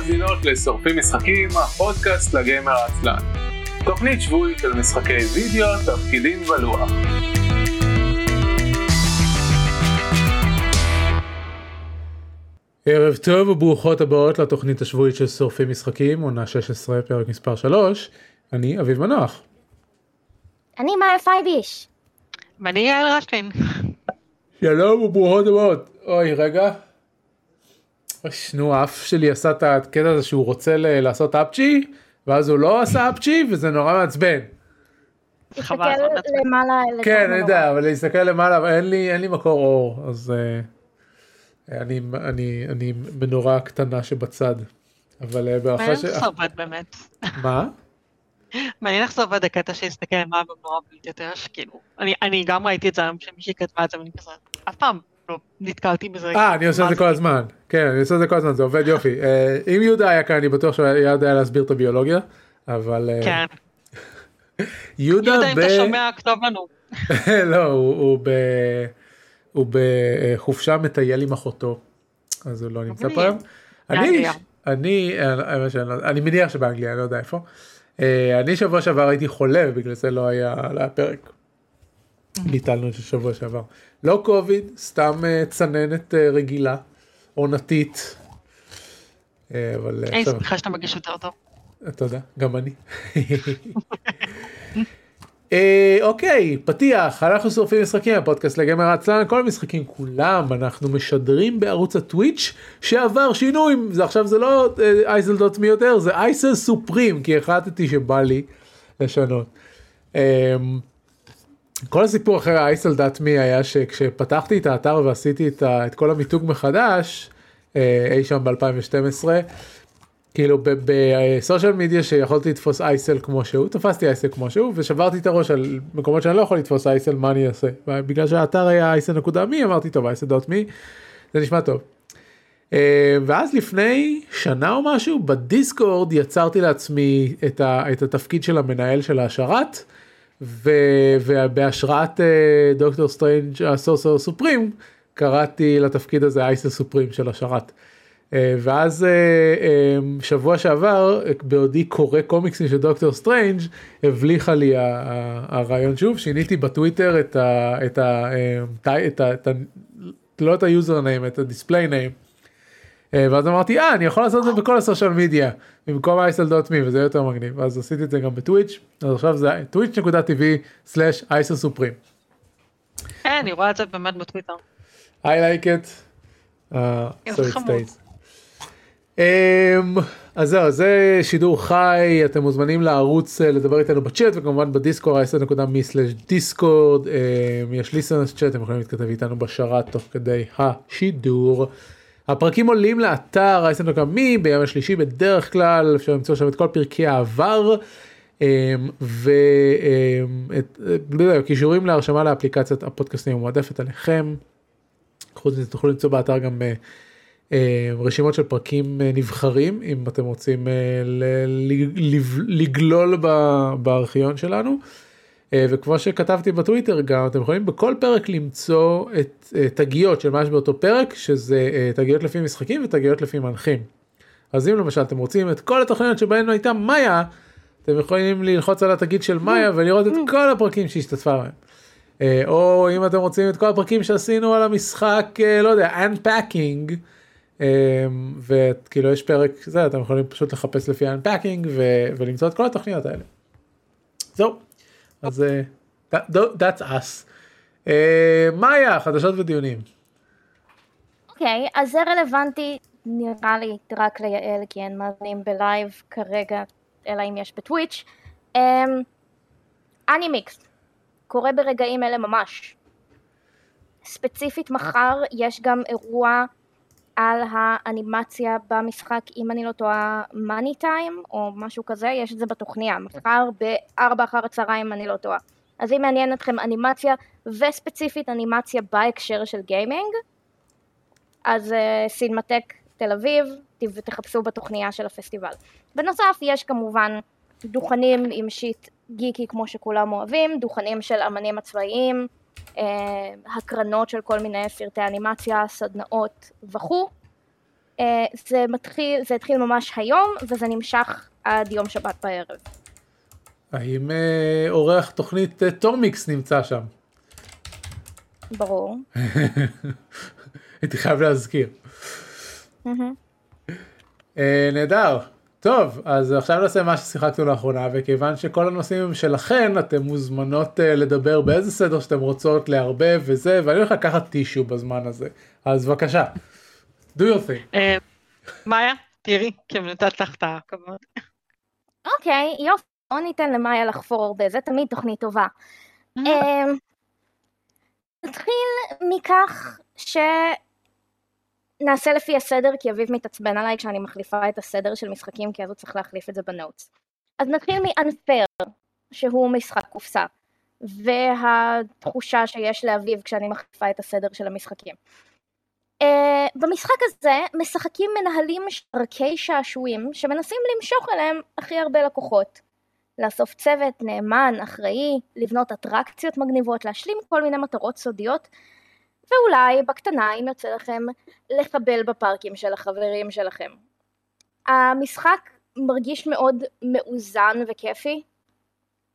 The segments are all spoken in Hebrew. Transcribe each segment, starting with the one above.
מאזינות לשורפים משחקים, הפודקאסט לגיימר העצלן. תוכנית שבועית של משחקי וידאו, תפקידים ולוח. ערב טוב וברוכות הבאות לתוכנית השבועית של שורפים משחקים, עונה 16, פרק מספר 3. אני אביב מנוח. אני מאיה פייביש. ואני יעל רשפין. שלום וברוכות הבאות. אוי, רגע. נו, האף שלי עשה את הקטע הזה שהוא רוצה לעשות אפצ'י, ואז הוא לא עשה אפצ'י, וזה נורא מעצבן. תסתכל למעלה. כן, אני יודע, אבל להסתכל למעלה, אבל אין לי, אין לי מקור אור, אז uh, אני, אני, אני מנורה קטנה שבצד. אבל uh, בהערכה ש... מעניין איך זה עובד באמת. מה? מעניין איך זה עובד הקטע שהסתכל למעלה במנורה ולהתייתר, שכאילו, אני, אני גם ראיתי את זה היום שמישהי כתבה את זה ואני כזה, אף פעם נתקלתי בזה. אה, אני עושה את זה כל הזמן. כן, אני עושה את זה כל הזמן, זה עובד יופי. אה, אם יהודה היה כאן, אני בטוח שהוא היה יודע להסביר את הביולוגיה, אבל... אה, כן. יהודה ב... יהודה, אם אתה שומע, כתוב לנו. לא, הוא בחופשה מטייל עם אחותו, אז הוא לא נמצא פה היום. אני, אני, אני מניח שבאנגליה, אני לא יודע איפה. אה, אני שבוע שעבר הייתי חולה, בגלל זה לא היה על הפרק. ביטלנו את השבוע שעבר. לא קוביד, סתם אה, צננת אה, רגילה, עונתית. אבל... אין שמחה שאתה מגיש יותר טוב. תודה, גם אני. אוקיי, פתיח, אנחנו שורפים משחקים, הפודקאסט לגמר עצלן, כל המשחקים כולם, אנחנו משדרים בערוץ הטוויץ' שעבר שינוי, עכשיו זה לא אייסל דוט מי יותר, זה אייסל סופרים, כי החלטתי שבא לי לשנות. כל הסיפור אחרי האייסל דאט מי היה שכשפתחתי את האתר ועשיתי את, ה, את כל המיתוג מחדש, אה, אי שם ב-2012, כאילו בסושיאל מדיה שיכולתי לתפוס אייסל כמו שהוא, תפסתי אייסל כמו שהוא ושברתי את הראש על מקומות שאני לא יכול לתפוס אייסל, מה אני אעשה? בגלל שהאתר היה אייסל נקודה מי, אמרתי טוב אייסל דאט מי, זה נשמע טוב. אה, ואז לפני שנה או משהו בדיסקורד יצרתי לעצמי את, ה, את התפקיד של המנהל של השרת. ובהשראת אה, דוקטור סטרנג' ה Sorcerer Supreme קראתי לתפקיד הזה אייסל Supreme של השרת. אה, ואז אה, שבוע שעבר בעודי קורא קומיקסים של דוקטור סטרנג' הבליחה לי הרעיון שוב שיניתי בטוויטר. את ה, את ה, את ה לא את ה user name את ה display name. ואז אמרתי אה אני יכול לעשות את זה בכל ה social media במקום אייסל.מי וזה יותר מגניב אז עשיתי את זה גם בטוויץ' אז עכשיו זה twitch.tv/אייסל כן אני רואה את זה באמת בטוויטר. I like it. Uh, so it stays. Um, אז זהו זה שידור חי אתם מוזמנים לערוץ אה, לדבר איתנו בצ'אט וכמובן בדיסקורד דיסקורד יש ליסנס צ'אט אתם יכולים להתכתב איתנו בשרת תוך כדי השידור. הפרקים עולים לאתר מי ביום השלישי בדרך כלל אפשר למצוא שם את כל פרקי העבר אמ, וכישורים להרשמה לאפליקציית הפודקאסטים המועדפת עליכם. חוץ מזה תוכלו למצוא באתר גם אה, אה, רשימות של פרקים אה, נבחרים אם אתם רוצים לגלול בארכיון שלנו. אה, וכמו שכתבתי בטוויטר גם אתם יכולים בכל פרק למצוא את אה, תגיות של מה שבאותו פרק שזה אה, תגיות לפי משחקים ותגיות לפי מנחים. אז אם למשל אתם רוצים את כל התוכניות שבהן הייתה מאיה אתם יכולים ללחוץ על התגיד של מאיה ולראות את כל הפרקים שהשתתפה בהם. או אם אתם רוצים את כל הפרקים שעשינו על המשחק לא יודע unpacking וכאילו יש פרק זה אתם יכולים פשוט לחפש לפי unpacking ולמצוא את כל התוכניות האלה. זהו. אז uh, that's us. Uh, מה היה חדשות ודיונים? אוקיי, okay, אז זה רלוונטי נראה לי רק ליעל כי אין מאזינים בלייב כרגע, אלא אם יש בטוויץ'. אני um, מיקס, קורה ברגעים אלה ממש. ספציפית מחר יש גם אירוע על האנימציה במשחק, אם אני לא טועה, מאני טיים או משהו כזה, יש את זה בתוכניה, מחר בארבע אחר הצהריים אם אני לא טועה. אז אם מעניין אתכם אנימציה וספציפית אנימציה בהקשר של גיימינג, אז uh, סינמטק תל אביב, תחפשו בתוכניה של הפסטיבל. בנוסף יש כמובן דוכנים עם שיט גיקי כמו שכולם אוהבים, דוכנים של אמנים עצמאיים, הקרנות של כל מיני סרטי אנימציה, סדנאות וכו'. אה, זה מתחיל, זה התחיל ממש היום, וזה נמשך עד יום שבת בערב. האם אה, אורח תוכנית אה, טומיקס נמצא שם? ברור. הייתי חייב להזכיר. אה, נהדר. טוב, אז עכשיו נעשה מה ששיחקנו לאחרונה, וכיוון שכל הנושאים הם שלכן, אתם מוזמנות uh, לדבר באיזה סדר שאתם רוצות לערבב וזה, ואני הולך לקחת טישו בזמן הזה. אז בבקשה, do your thing. אה, מאיה, תראי, כי נתת לך את הכבוד. אוקיי, יופי, בוא ניתן למאיה לחפור הרבה, זה תמיד תוכנית טובה. אמ, נתחיל מכך שנעשה לפי הסדר, כי אביב מתעצבן עליי כשאני מחליפה את הסדר של משחקים, כי אז הוא צריך להחליף את זה בנוטס. אז נתחיל מ-unfair, שהוא משחק קופסה, והתחושה שיש לאביב כשאני מחליפה את הסדר של המשחקים. Uh, במשחק הזה משחקים מנהלים ערכי שעשועים שמנסים למשוך אליהם הכי הרבה לקוחות. לאסוף צוות נאמן, אחראי, לבנות אטרקציות מגניבות, להשלים כל מיני מטרות סודיות, ואולי בקטנה אם יוצא לכם לחבל בפארקים של החברים שלכם. המשחק מרגיש מאוד מאוזן וכיפי,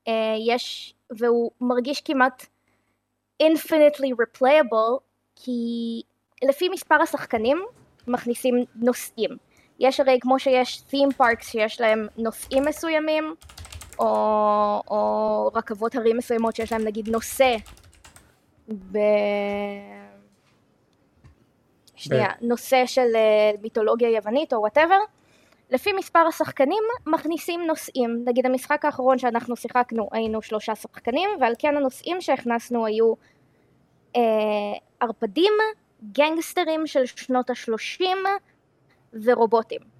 uh, יש, והוא מרגיש כמעט infinitely replayable, כי לפי מספר השחקנים מכניסים נושאים. יש הרי כמו שיש theme parks שיש להם נושאים מסוימים, או, או רכבות הרים מסוימות שיש להם נגיד נושא ב... שנייה, ב... נושא של uh, מיתולוגיה יוונית או וואטאבר, לפי מספר השחקנים מכניסים נושאים. נגיד המשחק האחרון שאנחנו שיחקנו היינו שלושה שחקנים ועל כן הנושאים שהכנסנו היו ערפדים, גנגסטרים של שנות השלושים ורובוטים.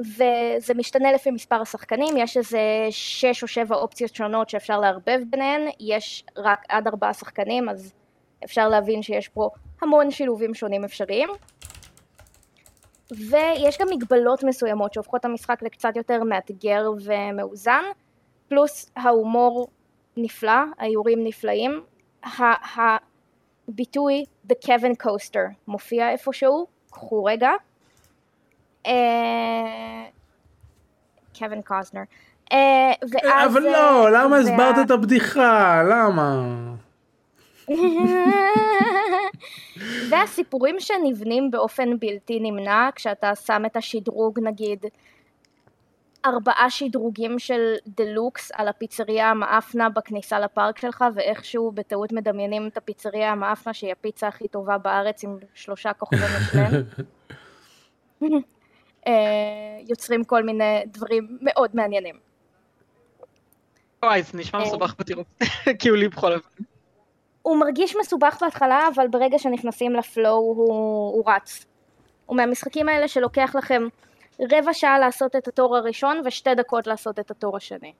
וזה משתנה לפי מספר השחקנים, יש איזה שש או שבע אופציות שונות שאפשר לערבב ביניהן, יש רק עד ארבעה שחקנים, אז אפשר להבין שיש פה המון שילובים שונים אפשריים. ויש גם מגבלות מסוימות שהופכות את המשחק לקצת יותר מאתגר ומאוזן, פלוס ההומור נפלא, האיורים נפלאים. הביטוי The Kevin Coaster מופיע איפשהו, קחו רגע. קווין קוסנר. אבל לא, למה הסברת את הבדיחה? למה? והסיפורים שנבנים באופן בלתי נמנע, כשאתה שם את השדרוג נגיד ארבעה שדרוגים של דלוקס על הפיצריה המאפנה בכניסה לפארק שלך ואיכשהו בטעות מדמיינים את הפיצריה המאפנה שהיא הפיצה הכי טובה בארץ עם שלושה כוכבי משלם יוצרים כל מיני דברים מאוד מעניינים. וואי זה נשמע מסובך בטירוף, כאילו לי בכל אופן. הוא מרגיש מסובך בהתחלה אבל ברגע שנכנסים לפלואו הוא, הוא רץ. הוא מהמשחקים האלה שלוקח לכם רבע שעה לעשות את התור הראשון ושתי דקות לעשות את התור השני.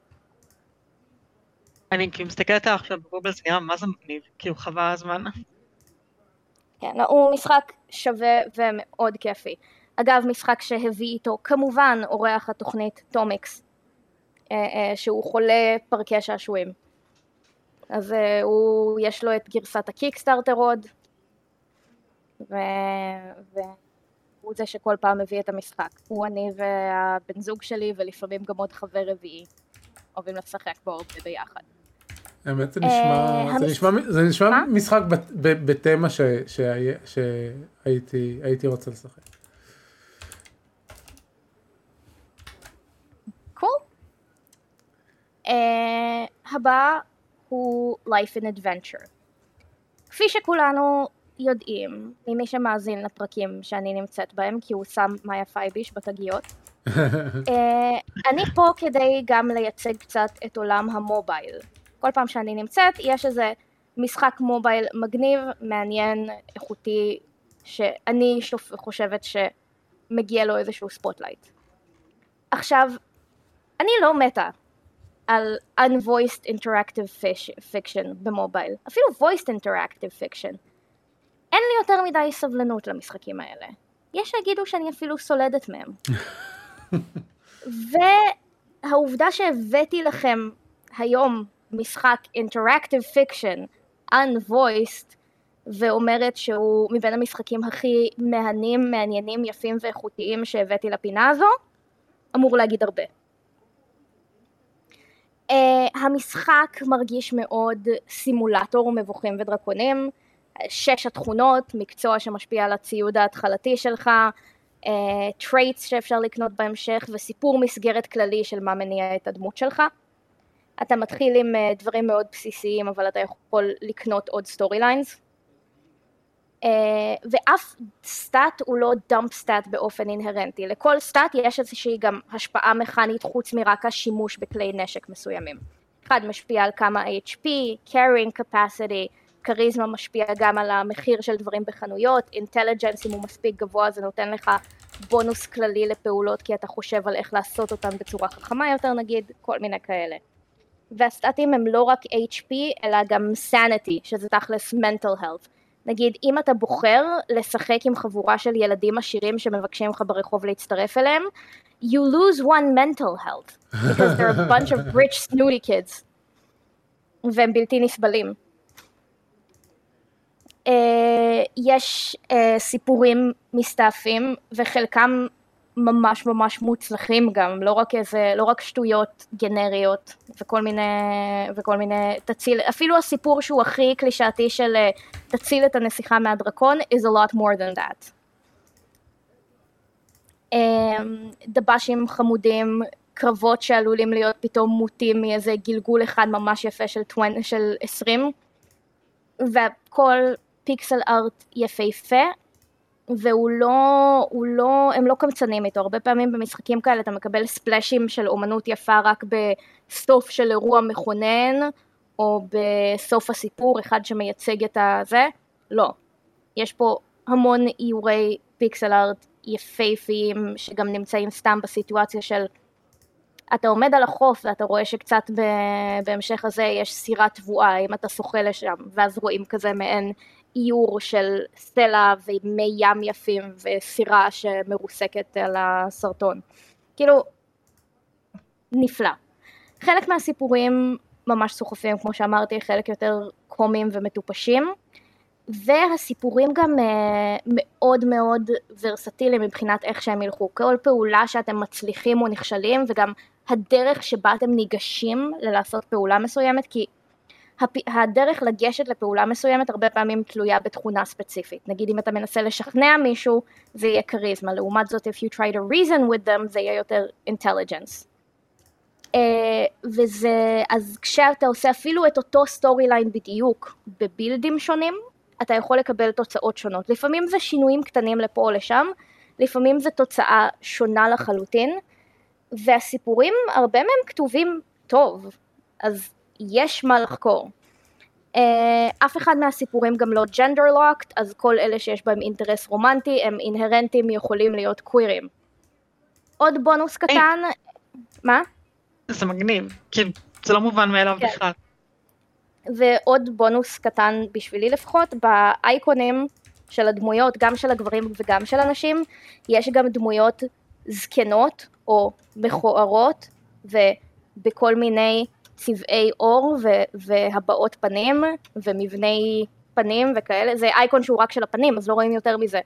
אני כאילו מסתכלת עכשיו בגוגל זה נראה מה זה מגניב, כאילו חבל על הזמן. כן, הוא משחק שווה ומאוד כיפי. אגב, משחק שהביא איתו כמובן אורח התוכנית טומיקס, אה, אה, שהוא חולה פארקי שעשועים. אז אה, הוא, יש לו את גרסת ה Kickstarter עוד, והוא זה שכל פעם מביא את המשחק. הוא אני והבן זוג שלי ולפעמים גם עוד חבר רביעי אוהבים לשחק בו הרבה ביחד. האמת זה נשמע, זה נשמע, זה נשמע משחק בתמה שהייתי רוצה לשחק. Uh, הבא הוא Life in Adventure. כפי שכולנו יודעים, ממי שמאזין לפרקים שאני נמצאת בהם, כי הוא שם מאיה פייביש בתגיות, אה, אני פה כדי גם לייצג קצת את עולם ה mobile. כל פעם שאני נמצאת יש איזה משחק mobile מגניב, מעניין, איכותי, שאני חושבת שמגיע לו איזשהו spotlight. עכשיו, אני לא מתה על unvoiced interactive fiction במובייל, אפילו voiced interactive fiction. אין לי יותר מדי סבלנות למשחקים האלה. יש שיגידו שאני אפילו סולדת מהם. והעובדה שהבאתי לכם היום משחק interactive fiction unvoiced ואומרת שהוא מבין המשחקים הכי מהנים, מעניינים, יפים ואיכותיים שהבאתי לפינה הזו, אמור להגיד הרבה. אה, המשחק מרגיש מאוד סימולטור מבוכים ודרקונים, שש התכונות, מקצוע שמשפיע על הציוד ההתחלתי שלך, traits אה, שאפשר לקנות בהמשך וסיפור מסגרת כללי של מה מניע את הדמות שלך. אתה מתחיל עם אה, דברים מאוד בסיסיים אבל אתה יכול לקנות עוד story lines. אה, ואף stat הוא לא dump stat באופן אינהרנטי, לכל stat יש איזושהי גם השפעה מכנית חוץ מרק השימוש בכלי נשק מסוימים. אחד משפיע על כמה HP, carrying capacity, כריזמה משפיע גם על המחיר של דברים בחנויות, intelligence אם הוא מספיק גבוה זה נותן לך בונוס כללי לפעולות כי אתה חושב על איך לעשות אותן בצורה חכמה יותר נגיד, כל מיני כאלה. והסטטים הם לא רק HP אלא גם sanity שזה תכלס mental health. נגיד אם אתה בוחר לשחק עם חבורה של ילדים עשירים שמבקשים לך ברחוב להצטרף אליהם, you lose one mental health because they're a bunch of rich snooty kids והם בלתי נסבלים. Uh, יש uh, סיפורים מסתעפים וחלקם ממש ממש מוצלחים גם, לא רק איזה, לא רק שטויות גנריות וכל מיני, וכל מיני, תציל, אפילו הסיפור שהוא הכי קלישאתי של אה, תציל את הנסיכה מהדרקון is a lot more than that. Um, דב"שים חמודים, קרבות שעלולים להיות פתאום מוטים מאיזה גלגול אחד ממש יפה של, 20, של 20 והכל פיקסל ארט יפהפה והוא לא, הוא לא, הם לא קמצנים איתו, הרבה פעמים במשחקים כאלה אתה מקבל ספלאשים של אומנות יפה רק בסוף של אירוע מכונן, או בסוף הסיפור, אחד שמייצג את הזה, לא. יש פה המון איורי פיקסל ארט יפהפיים, שגם נמצאים סתם בסיטואציה של אתה עומד על החוף ואתה רואה שקצת בהמשך הזה יש סירת תבואה, אם אתה שוחה לשם, ואז רואים כזה מעין איור של סלע ומי ים יפים וסירה שמרוסקת על הסרטון. כאילו, נפלא. חלק מהסיפורים ממש סוחפים, כמו שאמרתי, חלק יותר קומיים ומטופשים, והסיפורים גם uh, מאוד מאוד ורסטיליים מבחינת איך שהם ילכו. כל פעולה שאתם מצליחים או נכשלים, וגם הדרך שבה אתם ניגשים ללעשות פעולה מסוימת, כי הדרך לגשת לפעולה מסוימת הרבה פעמים תלויה בתכונה ספציפית. נגיד אם אתה מנסה לשכנע מישהו זה יהיה כריזמה, לעומת זאת if you try to reason with them זה יהיה יותר intelligence. אה, וזה, אז כשאתה עושה אפילו את אותו story line בדיוק בבילדים שונים, אתה יכול לקבל תוצאות שונות. לפעמים זה שינויים קטנים לפה או לשם, לפעמים זה תוצאה שונה לחלוטין, והסיפורים הרבה מהם כתובים טוב, אז יש מה לחקור. אה, אף אחד מהסיפורים גם לא ג'נדר לוקט, אז כל אלה שיש בהם אינטרס רומנטי הם אינהרנטים יכולים להיות קווירים. עוד בונוס קטן. מה? זה מגניב, כאילו זה לא מובן מאליו כן. בכלל. ועוד בונוס קטן בשבילי לפחות, באייקונים של הדמויות, גם של הגברים וגם של הנשים, יש גם דמויות זקנות או מכוערות ובכל מיני צבעי עור ו- והבעות פנים ומבני פנים וכאלה, זה אייקון שהוא רק של הפנים אז לא רואים יותר מזה,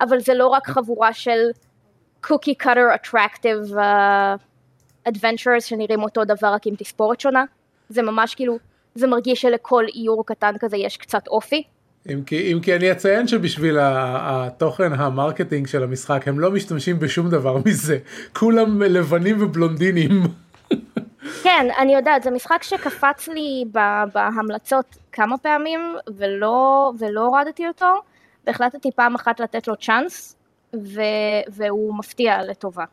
אבל זה לא רק חבורה של cookie cutter attractive adventurers שנראים אותו דבר רק עם תספורת שונה, זה ממש כאילו, זה מרגיש שלכל איור קטן כזה יש קצת אופי. אם כי, אם כי אני אציין שבשביל התוכן ה marketing של המשחק הם לא משתמשים בשום דבר מזה, כולם לבנים ובלונדינים. כן, אני יודעת, זה משחק שקפץ לי בהמלצות כמה פעמים ולא, ולא הורדתי אותו, והחלטתי פעם אחת לתת לו צ'אנס, ו, והוא מפתיע לטובה.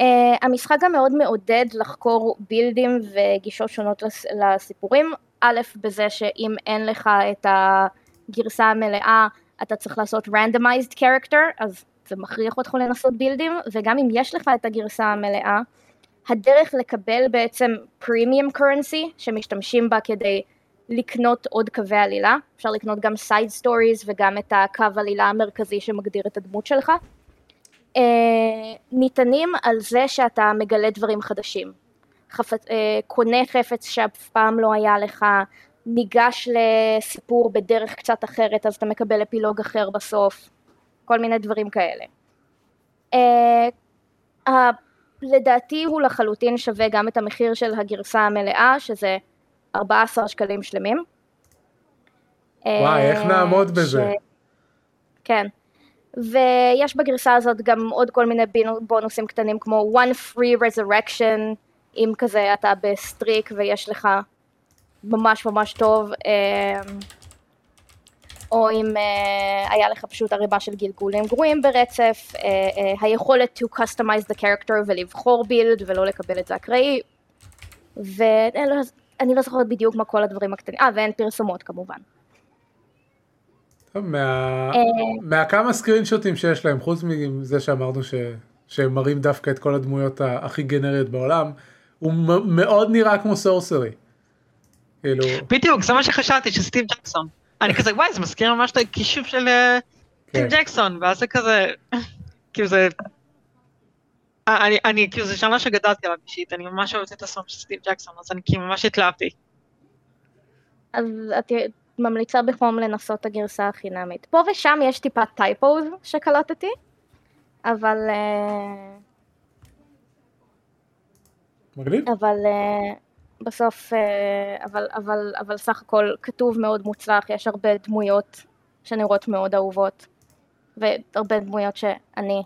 Uh, המשחק גם מאוד מעודד לחקור בילדים וגישות שונות לסיפורים, א', בזה שאם אין לך את הגרסה המלאה, אתה צריך לעשות randomized character, אז זה מכריח אותך לנסות בילדים, וגם אם יש לך את הגרסה המלאה, הדרך לקבל בעצם premium currency שמשתמשים בה כדי לקנות עוד קווי עלילה, אפשר לקנות גם side stories וגם את הקו עלילה המרכזי שמגדיר את הדמות שלך, אה, ניתנים על זה שאתה מגלה דברים חדשים. חפ... אה, קונה חפץ שאף פעם לא היה לך, ניגש לסיפור בדרך קצת אחרת אז אתה מקבל אפילוג אחר בסוף, כל מיני דברים כאלה. Uh, לדעתי הוא לחלוטין שווה גם את המחיר של הגרסה המלאה שזה 14 שקלים שלמים. וואי, איך נעמוד בזה? כן. ויש בגרסה הזאת גם עוד כל מיני בונוסים קטנים כמו one free resurrection אם כזה אתה ב streak ויש לך ממש ממש טוב אמ, או אם אה, היה לך פשוט ערימה של גלגולים גרועים ברצף, אה, אה, היכולת to customize the character ולבחור build ולא לקבל את זה אקראי ואני לא זוכרת בדיוק מה כל הדברים הקטנים, אה ואין פרסומות כמובן. טוב, מה... מהכמה סקרין שוטים שיש להם, חוץ מזה שאמרנו ש... שהם מראים דווקא את כל הדמויות הכי גנריות בעולם, הוא מאוד נראה כמו Sorcery. כאילו... בדיוק, זה מה שחשבתי, של סטיב ג'קסון. אני כזה, וואי, זה מזכיר ממש את הכישוף של אה, סטיב כן. ג'קסון, ואז זה כזה, כאילו זה... אה, אני, אני, כאילו ז'אנר שגדלתי עליו אישית, אני ממש אוהבת את הסוף של סטיב ג'קסון, אז אני כאילו ממש התלהבתי. אז את ממליצה בחום לנסות את הגרסה החינמית. פה ושם יש טיפה typos שקלטתי, אבל... אה, מגניב. אבל בסוף, אה, אבל, אבל, אבל סך הכל כתוב מאוד מוצלח, יש הרבה דמויות שנראות מאוד אהובות, והרבה דמויות שאני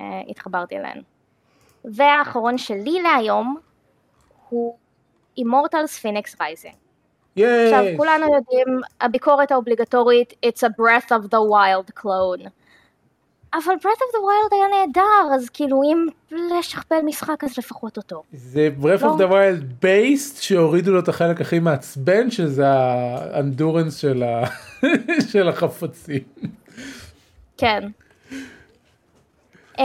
אה, התחברתי אליהן. והאחרון שלי להיום הוא Immortals Fenyx Rising. עכשיו כולנו יודעים, הביקורת האובליגטורית It's a Breath of the Wild clone. אבל breath of the wild היה נהדר, אז כאילו אם לשכפל משחק אז לפחות אותו. זה לא. of the wild based שהורידו לו את החלק הכי מעצבן שזה האנדורנס של, ה... של החפצים. כן. Uh,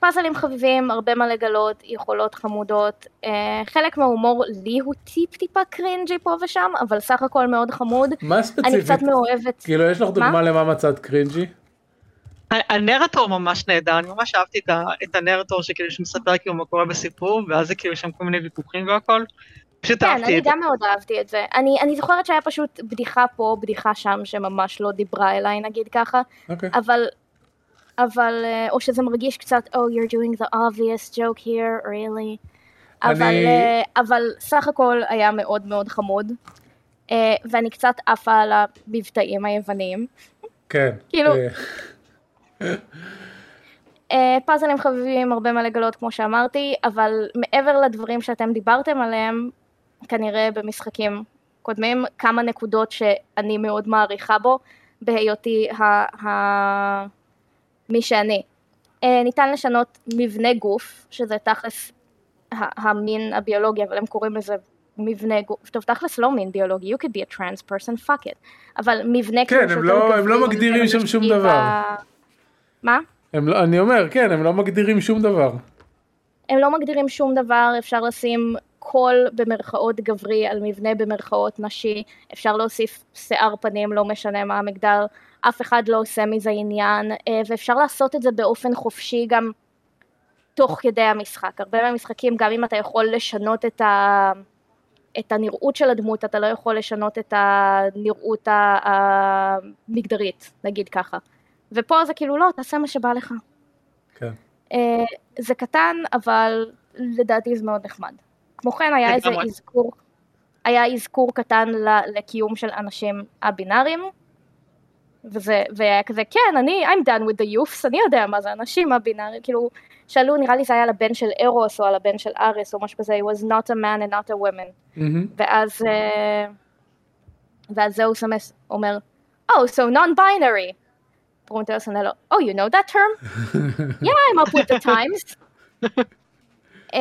פאזלים חביבים, הרבה מה לגלות, יכולות חמודות. Uh, חלק מההומור לי הוא טיפ טיפה קרינג'י פה ושם, אבל סך הכל מאוד חמוד. מה ספציפית? אני קצת מאוהבת. כאילו יש לך דוגמה מה? למה מצאת קרינג'י? הנרטור ממש נהדר, אני ממש אהבתי את הנרטור שכאילו שמספר כאילו מה קורה בסיפור, ואז זה כאילו שם כל מיני ויכוחים והכל. פשוט אהבתי את זה. כן, אני גם מאוד אהבתי את זה. אני, אני זוכרת שהיה פשוט בדיחה פה, בדיחה שם, שממש לא דיברה אליי נגיד ככה, okay. אוקיי. אבל, אבל, אה, או שזה מרגיש קצת, oh you're doing the obvious joke here, really. אבל, אה, אבל סך הכל היה מאוד מאוד חמוד, אה, ואני קצת עפה על המבטאים היווניים. כן. כאילו... אה, פאזלים חביבים, הרבה מה לגלות כמו שאמרתי, אבל מעבר לדברים שאתם דיברתם עליהם, כנראה במשחקים קודמים, כמה נקודות שאני מאוד מעריכה בו, בהיותי ה... ה... מי שאני. אה, ניתן לשנות מבנה גוף, שזה תכלס המין הביולוגי, אבל הם קוראים לזה מבנה גוף, טוב תכלס לא מין ביולוגי, you could be a trans person, fuck it, אבל מבנה כן, כאילו הם לא, הם לא מגדירים שם שום דבר. מה? הם, לא, אני אומר, כן, הם לא מגדירים שום דבר. הם לא מגדירים שום דבר, אפשר לשים קול במרכאות גברי על מבנה במרכאות נשי, אפשר להוסיף שיער פנים, לא משנה מה המגדר, אף אחד לא עושה מזה עניין, אה, ואפשר לעשות את זה באופן חופשי גם תוך כדי המשחק. הרבה מהמשחקים, גם אם אתה יכול לשנות את, ה... את הנראות של הדמות, אתה לא יכול לשנות את הנראות המגדרית, נגיד ככה. ופה זה כאילו לא, תעשה מה שבא לך. כן. Uh, זה קטן, אבל לדעתי זה מאוד נחמד. כמו כן היה איזה אזכור, היה אזכור קטן לקיום של אנשים הבינאריים, וזה, והיה כזה, כן, אני, I'm done with the youths, אני יודע מה זה אנשים הבינאריים, כאילו, שאלו, נראה לי זה היה לבן של ארוס או על הבן של אריס או משהו כזה, he was not a man and not a woman. אמהמ. ואז, אה, ואז זאוס אומר, oh, so non-binary. פרומטאוס עונה לו, Oh, you know that term? yeah, I'm up with the times. אה,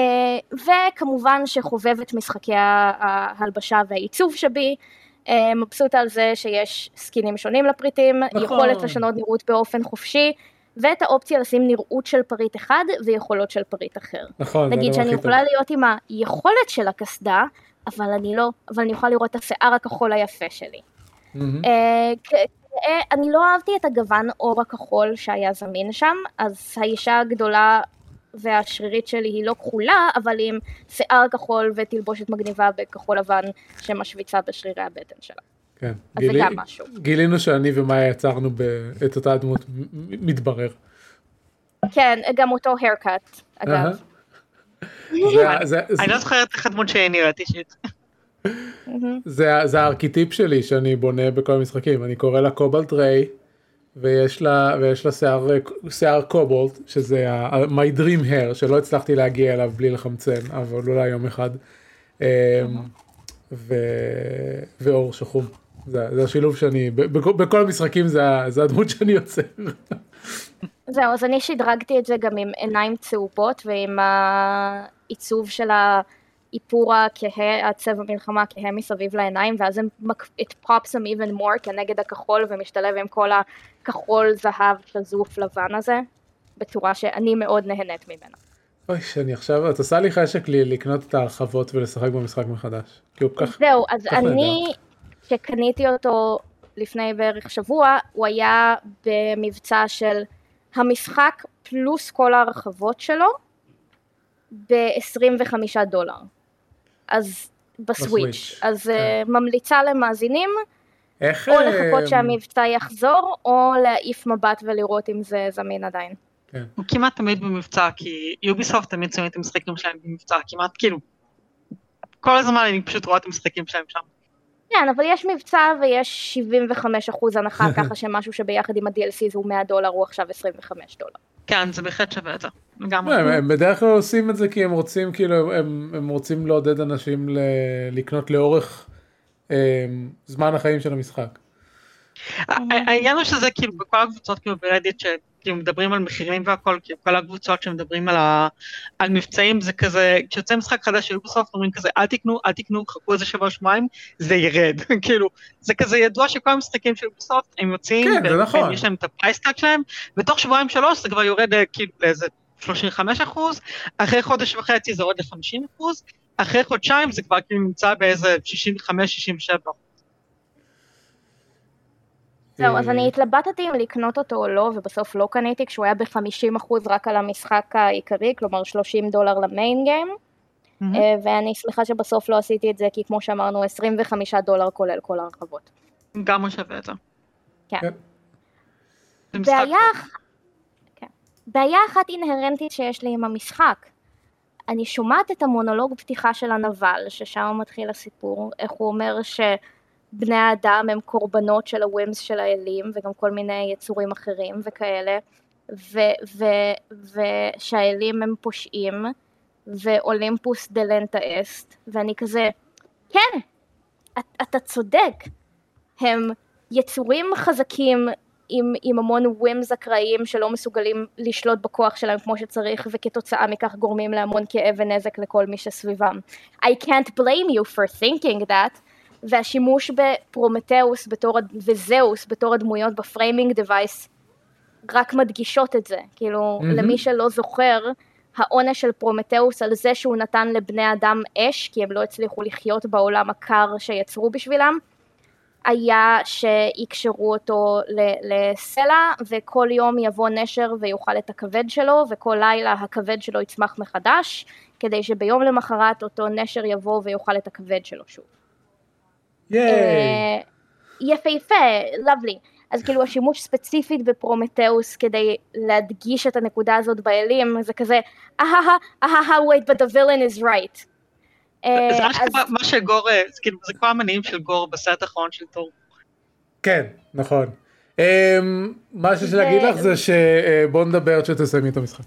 וכמובן שחובבת משחקי ההלבשה והעיצוב שבי, אה, מבסוטה על זה שיש סקינים שונים לפריטים, נכון. יכולת לשנות נראות באופן חופשי, ואת האופציה לשים נראות של פריט אחד ויכולות של פריט אחר. נכון, נגיד שאני יכולה טוב. להיות עם היכולת של הקסדה, אבל אני לא, אבל אני יכולה לראות את השיער הכחול היפה שלי. Mm-hmm. Uh, אני לא אהבתי את הגוון אור הכחול שהיה זמין שם, אז האישה הגדולה והשרירית שלי היא לא כחולה, אבל עם שיער כחול ותלבושת מגניבה בכחול לבן שמשוויצה בשרירי הבטן שלה. כן, אז גילי, זה גם משהו. גילינו שאני ומאיה יצרנו את אותה דמות, מתברר. כן, גם אותו haircut, אגב. אני לא זוכרת איך הדמות שנראית אישית. זה הארכיטיפ שלי שאני בונה בכל המשחקים, אני קורא לה קובלט ריי. ויש לה, ויש לה שיער, שיער קובולט, שזה ה, my dream hair, שלא הצלחתי להגיע אליו בלי לחמצן, אבל אולי יום אחד. אמ, ו, ואור שחום. זה, זה השילוב שאני, בכל, בכל המשחקים זה, זה הדמות שאני יוצר. זהו, אז אני שדרגתי את זה גם עם עיניים צהובות ועם העיצוב של האיפור הכהה, הצבע מלחמה כהה מסביב לעיניים, ואז it pops them even more כנגד הכחול ומשתלב עם כל הכחול זהב שזוף לבן הזה, בצורה שאני מאוד נהנית ממנה. אוי, שאני עכשיו, את עושה לי חשק לי לקנות את ההרחבות ולשחק במשחק מחדש. זהו, אז אני, כשקניתי אותו לפני בערך שבוע, הוא היה במבצע של המשחק פלוס כל ההרחבות שלו ב-25 דולר. אז בסוויץ'. אז כן. uh, ממליצה למאזינים, איך... או לחכות אה, שהמבצע יחזור, או להעיף מבט ולראות אם זה זמין עדיין. כן. הוא כמעט תמיד במבצע, כי יוביסופט תמיד שמים את המשחקים שלהם במבצע, כמעט כאילו, כל הזמן אני פשוט רואה את המשחקים שלהם שם. כן, אבל יש מבצע ויש 75% הנחה, ככה שמשהו שביחד עם ה-DLC זה 100 דולר, הוא עכשיו 25 דולר. כן, זה בהחלט שווה את זה, לגמרי. הם, הם בדרך כלל עושים את זה כי הם רוצים, כאילו, הם, הם רוצים לעודד אנשים ל, לקנות לאורך אה, זמן החיים של המשחק. העניין הוא שזה כאילו בכל הקבוצות כאילו ברדיט כאילו מדברים על מחירים והכל, כאילו כל הקבוצות שמדברים על, ה, על מבצעים זה כזה, כשיוצא משחק חדש של Ubisoft אומרים כזה אל תקנו, אל תקנו, חכו איזה שבוע שבועיים, זה ירד, כאילו, זה כזה ידוע שכל המשחקים של Ubisoft הם יוצאים, כן, זה נכון, יש להם את ה price tag שלהם, ותוך שבועיים שלוש זה כבר יורד אה, כאילו לאיזה 35 אחוז, אחרי חודש וחצי זה יורד ל-50 אחוז, אחרי חודשיים זה כבר כאילו נמצא באיזה 65-67 אחוז. זהו, אז אני התלבטתי אם לקנות אותו או לא, ובסוף לא קניתי, כשהוא היה ב-50% רק על המשחק העיקרי, כלומר 30 דולר ל main game, אה, ואני שמחה שבסוף לא עשיתי את זה, כי כמו שאמרנו, 25 דולר כולל כל ההרחבות. גם הוא שווה את זה. כן. כן. בעיה, כן. בעיה אחת אינהרנטית שיש לי עם המשחק, אני שומעת את המונולוג פתיחה של הנבל, ששם מתחיל הסיפור, איך הוא אומר ש... בני האדם הם קורבנות של הווימס של האלים וגם כל מיני יצורים אחרים וכאלה ושהאלים הם פושעים ואולימפוס delenda est ואני כזה כן אתה צודק. הם יצורים חזקים עם, עם המון whims אקראיים שלא מסוגלים לשלוט בכוח שלהם כמו שצריך וכתוצאה מכך גורמים להמון כאב ונזק לכל מי שסביבם. I can't blame you for thinking that והשימוש בפרומטאוס בתור, וזאוס בתור הדמויות ב framing device רק מדגישות את זה, כאילו mm-hmm. למי שלא זוכר העונש של פרומטאוס על זה שהוא נתן לבני אדם אש כי הם לא הצליחו לחיות בעולם הקר שיצרו בשבילם היה שיקשרו אותו לסלע וכל יום יבוא נשר ויאכל את הכבד שלו וכל לילה הכבד שלו יצמח מחדש כדי שביום למחרת אותו נשר יבוא ויאכל את הכבד שלו שוב. אה, יפהפה, lovely. אז כאילו השימוש ספציפית בפרומטאוס כדי להדגיש את הנקודה הזאת באלים זה כזה אהה אהה wait but the villain is right. אה, זה מה שגור, אה, כאילו זה כמו המניעים של גור בסרט האחרון של תור. כן, נכון. מה שיש להגיד לך זה שבוא נדבר שתסיימי את המשחק.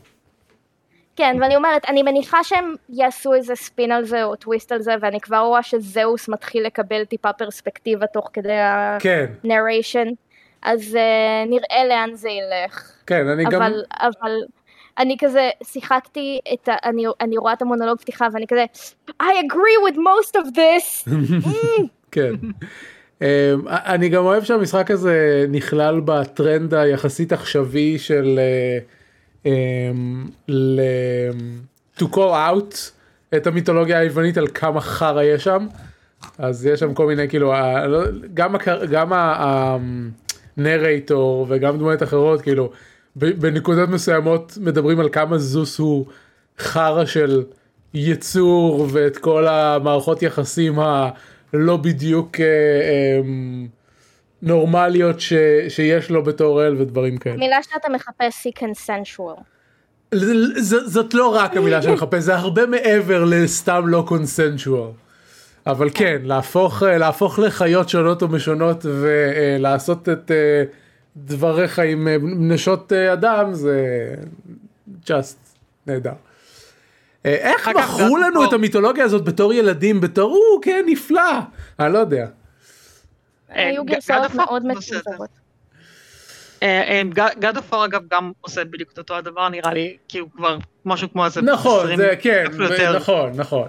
כן, ואני אומרת, אני מניחה שהם יעשו איזה ספין על זה או טוויסט על זה, ואני כבר רואה שזאוס מתחיל לקבל טיפה פרספקטיבה תוך כדי ה narration, כן. אז uh, נראה לאן זה ילך. כן, אני אבל, גם... אבל אני כזה שיחקתי את ה... אני, אני רואה את המונולוג פתיחה ואני כזה, I agree with most of this. כן. Um, אני גם אוהב שהמשחק הזה נכלל בטרנד היחסית עכשווי של... Uh, ל... to call out את המיתולוגיה היוונית על כמה חרא יש שם. אז יש שם כל מיני כאילו לא, גם גם הנרייטור וגם דמויות אחרות כאילו בנקודות מסוימות מדברים על כמה זוס הוא חרא של יצור ואת כל המערכות יחסים הלא בדיוק אה, אה, נורמליות ש, שיש לו בתור אל ודברים כאלה. מילה שאתה מחפש היא consensual. זאת לא רק המילה שאני מחפש, זה הרבה מעבר לסתם לא קונסנשואל. אבל כן, להפוך, להפוך לחיות שונות ומשונות ולעשות את אה, דבריך עם אה, נשות אה, אדם זה just נהדר. איך מכרו לנו את המיתולוגיה הזאת בתור ילדים, בתור, או, כן, נפלא, אני לא יודע. היו גרסאות מאוד מצונזרות. גד אופור אגב גם עושה בדיוק את אותו הדבר נראה לי כי הוא כבר משהו כמו איזה נכון זה כן נכון נכון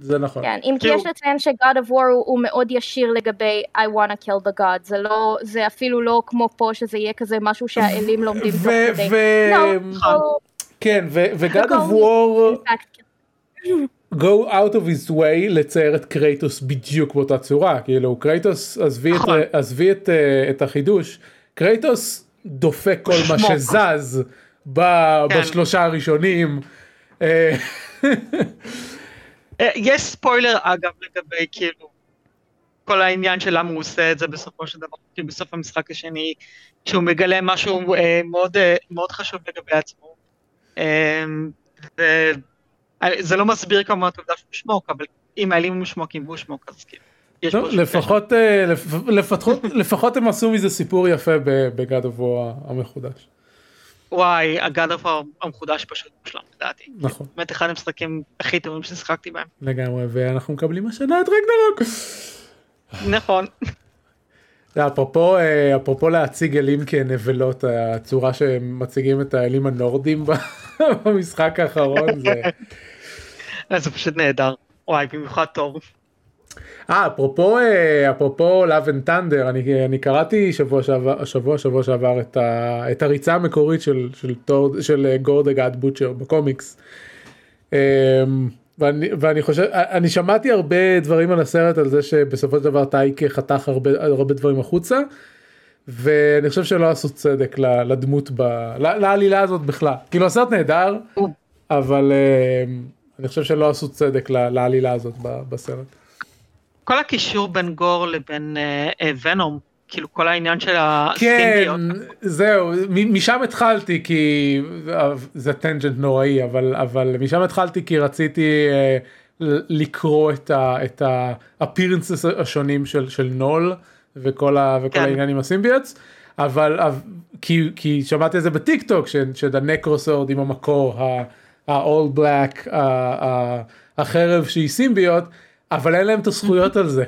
זה נכון. כן, אם כי יש לציין ש-God of War הוא, הוא מאוד ישיר לגבי I wanna kill the God, זה לא, זה אפילו לא כמו פה שזה יהיה כזה משהו שהאלים לומדים תוך כדי. לא, כן, ו-God of War go out of his way לצייר את קרייטוס בדיוק באותה צורה, כאילו קרייטוס עזבי, את, נכון. עזבי את, את החידוש, קרייטוס דופק כל מה שזז ב, כן. בשלושה הראשונים. אה, אה, יש ספוילר אגב לגבי כאילו כל העניין של למה הוא עושה את זה בסופו של דבר, כאילו בסוף המשחק השני, שהוא מגלה משהו אה, מאוד, אה, מאוד חשוב לגבי עצמו. אה, זה לא מסביר כמובן את העובדה שהוא שמוק, אבל אם האלים הוא שמוקים והוא שמוק אז כאילו. לא, לפחות, אה, לפחות, לפחות הם עשו מזה סיפור יפה בגד אבו המחודש. וואי, הגאד אוף המחודש פשוט מושלם לדעתי. נכון. באמת אחד המשחקים הכי טובים ששיחקתי בהם. לגמרי, ואנחנו מקבלים השנה את רגנרוק. נכון. אפרופו, אה, אפרופו להציג אלים כנבלות, הצורה שהם מציגים את האלים הנורדים במשחק האחרון זה... זה פשוט נהדר. וואי, במיוחד טוב. אה, אפרופו, אה, אפרופו Love and Thunder, אני, אני קראתי שבוע שעבר, שבוע, שבוע שעבר את, ה, את הריצה המקורית של, של, של, של גורד הגאד בוטשר בקומיקס. אמ, ואני, ואני חושב, אני שמעתי הרבה דברים על הסרט על זה שבסופו של דבר טייק חתך הרבה, הרבה דברים החוצה. ואני חושב שלא עשו צדק לדמות, ב, לעלילה הזאת בכלל. כאילו הסרט נהדר, אבל אמ, אני חושב שלא עשו צדק לעלילה הזאת בסרט. כל הקישור בין גור לבין אה, אה, ונום, כאילו כל העניין של הסינגיות. כן, זהו, משם התחלתי כי זה טנג'נט נוראי, אבל, אבל משם התחלתי כי רציתי אה, לקרוא את, ה, את האפירנסס השונים של, של נול וכל, ה, וכל כן. העניין עם ה symbiotes. אבל כי, כי שמעתי את זה בטיק טוק שה Necrosword עם המקור ה-all black החרב שהיא סימביוט אבל אין להם את הזכויות על זה.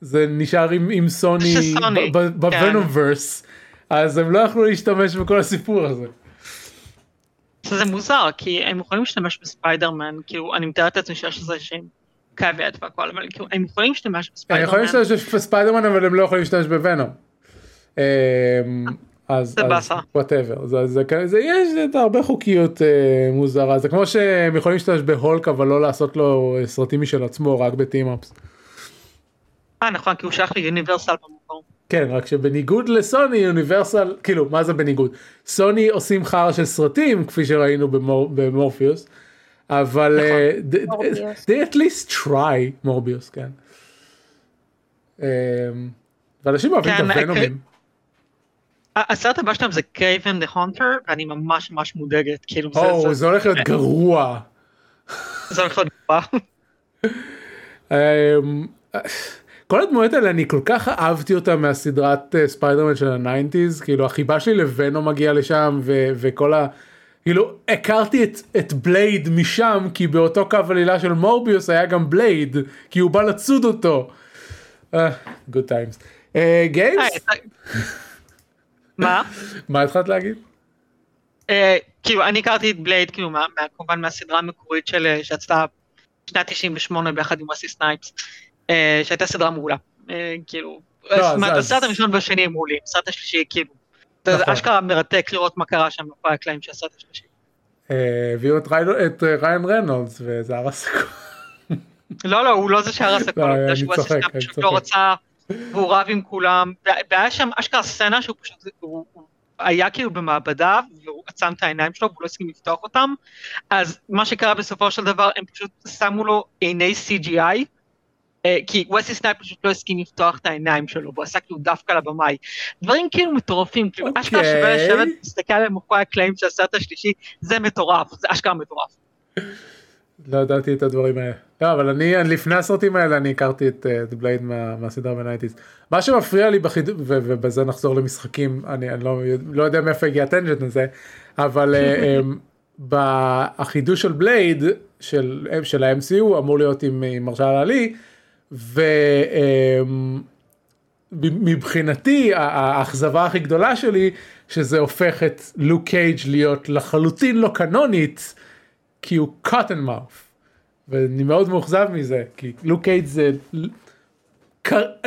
זה נשאר עם, עם סוני ב Venomverse, כן. אז הם לא יכלו להשתמש בכל הסיפור הזה. זה מוזר, כי הם יכולים להשתמש בספיידרמן, כאילו, אני מתארת לעצמי שיש לזה שהם כבד והכל, אבל כאילו, הם יכולים להשתמש בספיידרמן. הם יכולים להשתמש בספיידרמן, אבל הם לא יכולים להשתמש בוונום. אז whatever זה, זה, זה יש את הרבה חוקיות אה, מוזרה זה כמו שהם יכולים להשתמש בהולק אבל לא לעשות לו סרטים משל עצמו רק ב team-ups. אה נכון כי הוא שייך ליוניברסל במקום. כן רק שבניגוד לסוני יוניברסל כאילו מה זה בניגוד סוני עושים חרא של סרטים כפי שראינו במור, במורפיוס אבל נכון, uh, they, they at least try מורביוס כן. Um, ואנשים אוהבים כן, את הוונומים. הסרט הבא שלהם זה Kraven the Hunter ואני ממש ממש מודאגת כאילו זה, זה, זה הולך להיות גרוע. זה הולך להיות גרוע. אמ, כל הדמויות האלה אני כל כך אהבתי אותה מהסדרת אה, ספיידרמן של ה nineties כאילו החיבה שלי לוונום מגיע לשם ו- וכל ה... כאילו הכרתי את, את בלייד משם כי באותו קו עלילה של מורביוס היה גם בלייד כי הוא בא לצוד אותו. Good times. Games? מה? מה התחלת להגיד? אה, כאילו אני הכרתי את בלייד כאילו כמובן מהסדרה המקורית של אה, שיצאה שנת 98 ביחד עם ווסלי סנייפס אה, שהייתה סדרה מעולה כאילו לא, הסרט הראשון והשני הם מעולים הסרט השלישי כאילו זה נכון. אשכרה מרתק לראות מה קרה שם בפרק הקלעים של הסרט השלישי. הביאו את ריאן ריינולדס וזה הרס הכל. לא לא הוא לא זה שהרס הכל, צוחק, אני צוחק. לא רצה והוא רב עם כולם, והיה שם אשכרה סצנה שהוא פשוט, הוא, היה כאילו במעבדה, והוא עצם את העיניים שלו והוא לא הסכים לפתוח אותם, אז מה שקרה בסופו של דבר, הם פשוט שמו לו עיני CGI, אה, כי ווסלי סנייפס פשוט לא הסכים לפתוח את העיניים שלו, והוא עשה כאילו דווקא לבמאי. דברים כאילו מטורפים, כאילו okay. אשכרה שווה לשבת. להסתכל על מאחורי הקלעים של הסרט השלישי, זה מטורף, זה אשכרה מטורף. לא ידעתי את הדברים האלה. לא, אבל אני, לפני הסרטים האלה אני הכרתי את, אה, בלייד מה, מהסדרה בנייטיז. מה שמפריע לי בחיד... ו, ובזה נחזור למשחקים, אני, אני לא, לא יודע מאיפה הגיע הטנג'נט הזה, אבל אה, אמ, החידוש של בלייד של, של ה-MCU אמור להיות עם, עם מרשל עלי, ומבחינתי אמ, האכזבה הכי גדולה שלי שזה הופך את לוק קייג' להיות לחלוטין לא קנונית כי הוא cotton mouth. ואני מאוד מאוכזב מזה כי לוק קייג' זה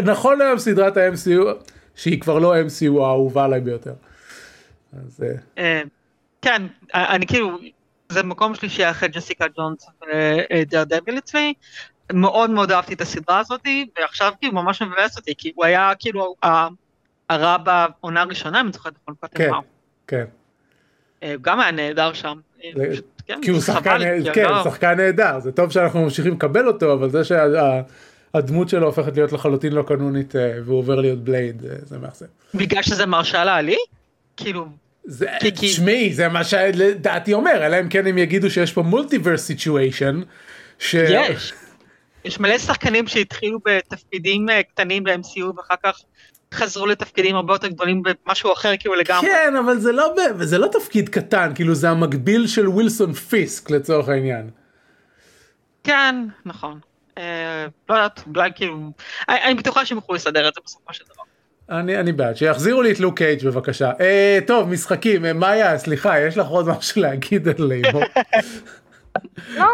נכון היום סדרת ה-MCU שהיא כבר לא MCU האהובה עליי ביותר. אז... אה, אה, כן אני כאילו זה מקום שלישי אחרי ג'סיקה ג'ונס ודר דביל אצלי מאוד מאוד אהבתי את הסדרה הזאתי ועכשיו כאילו ממש מבאס אותי כי הוא היה כאילו הרע בעונה הראשונה אם זוכרת נכון כן, כן. אה, גם היה נהדר שם. כן, כי הוא שחקן, כן. שחקן נהדר, זה טוב שאנחנו ממשיכים לקבל אותו, אבל זה שהדמות שלו הופכת להיות לחלוטין לא קנונית אה, והוא עובר להיות בלייד, אה, זה מאכזב. בגלל שזה מהרשלה עלי? כאילו... תשמעי, זה מה שדעתי אומר, אלא אם כן הם יגידו שיש פה multiverse situation. יש. יש מלא שחקנים שהתחילו בתפקידים אה, קטנים ב-MCU ואחר כך חזרו לתפקידים הרבה יותר גדולים במשהו אחר כאילו לגמרי. כן, אבל זה לא, זה לא תפקיד קטן, כאילו זה המקביל של ווילסון פיסק לצורך העניין. כן, נכון. אה, לא יודעת, אולי כאילו, אני, אני בטוחה שהם יוכלו לסדר את זה בסופו של דבר. אני, אני בעד, שיחזירו לי את לוק קייג' בבקשה. אה, טוב, משחקים, אה, מאיה, סליחה, יש לך עוד משהו להגיד על ליבו? לא,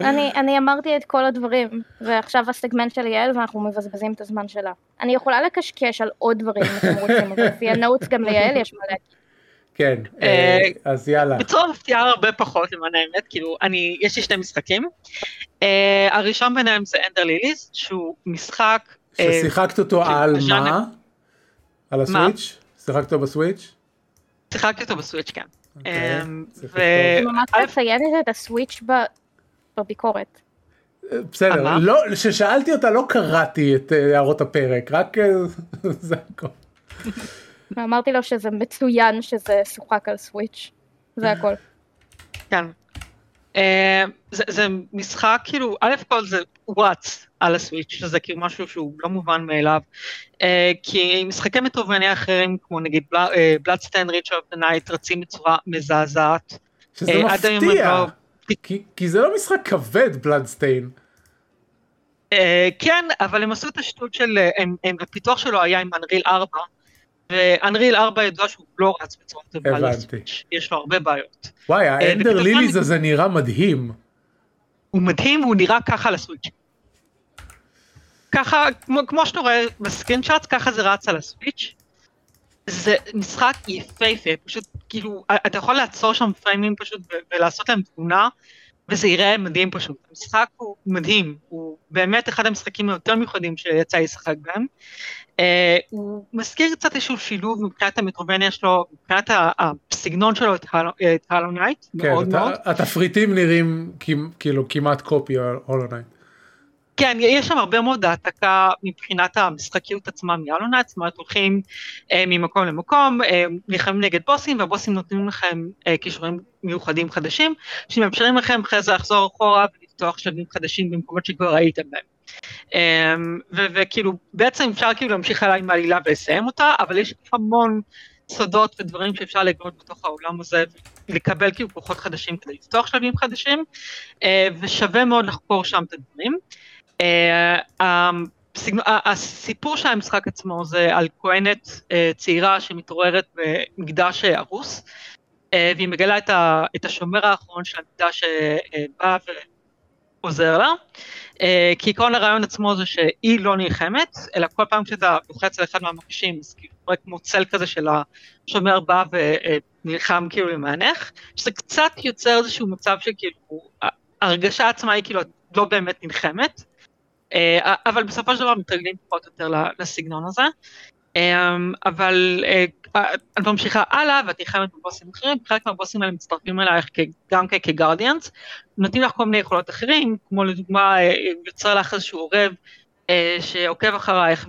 אני, אני אמרתי את כל הדברים, ועכשיו הסגמנט של יעל ואנחנו מבזבזים את הזמן שלה. אני יכולה לקשקש על עוד דברים אם אתם רוצים, אבל לפי ה notes גם ליעל יש מה להגיד. כן, אה, אה, אז יאללה. בצורה מפתיעה הרבה פחות למען האמת, כאילו, אני, יש לי שני משחקים. אה, הראשון ביניהם זה Ender Lilies, שהוא משחק... ששיחקת אותו על מה? על ה Switch? שיחקת אותו ב Switch? שיחקתי אותו בסוויץ', כן. אוקיי, ממש מציינת את הסוויץ' בביקורת. בסדר, לא, כששאלתי אותה לא קראתי את אה, הערות הפרק, רק אה, זה הכל. אמרתי לו שזה מצוין שזה שוחק על סוויץ', זה הכל. כן. אה, זה משחק כאילו, א' כל זה וואטס על הסוויץ', שזה כאילו משהו שהוא לא מובן מאליו, כי משחקי metroidvania אחרים, כמו נגיד Bloodstained Ritual of the Night, רצים בצורה מזעזעת. שזה מפתיע. כי, כי זה לא משחק כבד Bloodstained. Uh, כן, אבל הם עשו את השטות של, אה, הם, הם, הפיתוח שלו היה עם Unreal 4, ו Unreal 4 ידוע שהוא לא רץ בצורה טובה ל Switch, יש לו הרבה בעיות. וואי, אה, האנדר uh, ליליז הזה נראה מדהים. הוא מדהים, הוא נראה ככה ל Switch. ככה, כמו, כמו שאתה רואה ב screenshot, ככה זה רץ על הסוויץ'. זה משחק יפהפה, פשוט כאילו, אתה יכול לעצור שם פריימים פשוט ולעשות להם תמונה, וזה יראה מדהים פשוט. המשחק הוא מדהים, הוא באמת אחד המשחקים היותר מיוחדים שיצא לי לשחק בהם. Uh, הוא מזכיר קצת איזשהו שילוב מבחינת ה metroidvania שלו, מבחינת הסגנון שלו את Hollow Knight, כן, מאוד מאוד. התפריטים נראים כאילו כמעט copy Hollow Knight. כן, יש שם הרבה מאוד העתקה מבחינת המשחקיות עצמה מ Hollow Knight, זאת אומרת הולכים אה, ממקום למקום, אה, נלחמים נגד בוסים והבוסים נותנים לכם אה, כישורים מיוחדים חדשים, שמאפשרים לכם אחרי זה לחזור אחורה ולפתוח שלבים חדשים במקומות שכבר ראיתם בהם. אה, וכאילו בעצם אפשר כאילו להמשיך הלאה עם העלילה ולסיים אותה, אבל יש המון סודות ודברים שאפשר לגלות בתוך העולם הזה, לקבל כאילו כוחות חדשים כדי לפתוח שלבים חדשים, אה, ושווה מאוד לחקור שם את הדברים. אה, הסיפור של המשחק עצמו זה על כהנת אה, צעירה שמתעוררת במקדש הרוס, אה, והיא מגלה את השומר האחרון של המקדש שבא ועוזר לה, כי עקרון הרעיון עצמו זה שהיא לא נלחמת, אלא כל פעם שאתה לוחץ על אחד מהמקשים, אז כאילו קורה כמו צל כזה של השומר בא ונלחם כאילו למענך, שזה קצת יוצר איזשהו מצב שכאילו, ההרגשה עצמה היא כאילו לא באמת נלחמת, אבל בסופו של דבר מתרגלים פחות או יותר לסגנון הזה. אבל את ממשיכה הלאה ואת נלחמת בבוסים אחרים, חלק מהבוסים האלה מצטרפים אלייך גם כגרדיאנס, נותנים לך כל מיני יכולות אחרים, כמו לדוגמה יוצר לך איזשהו עורב שעוקב אחרייך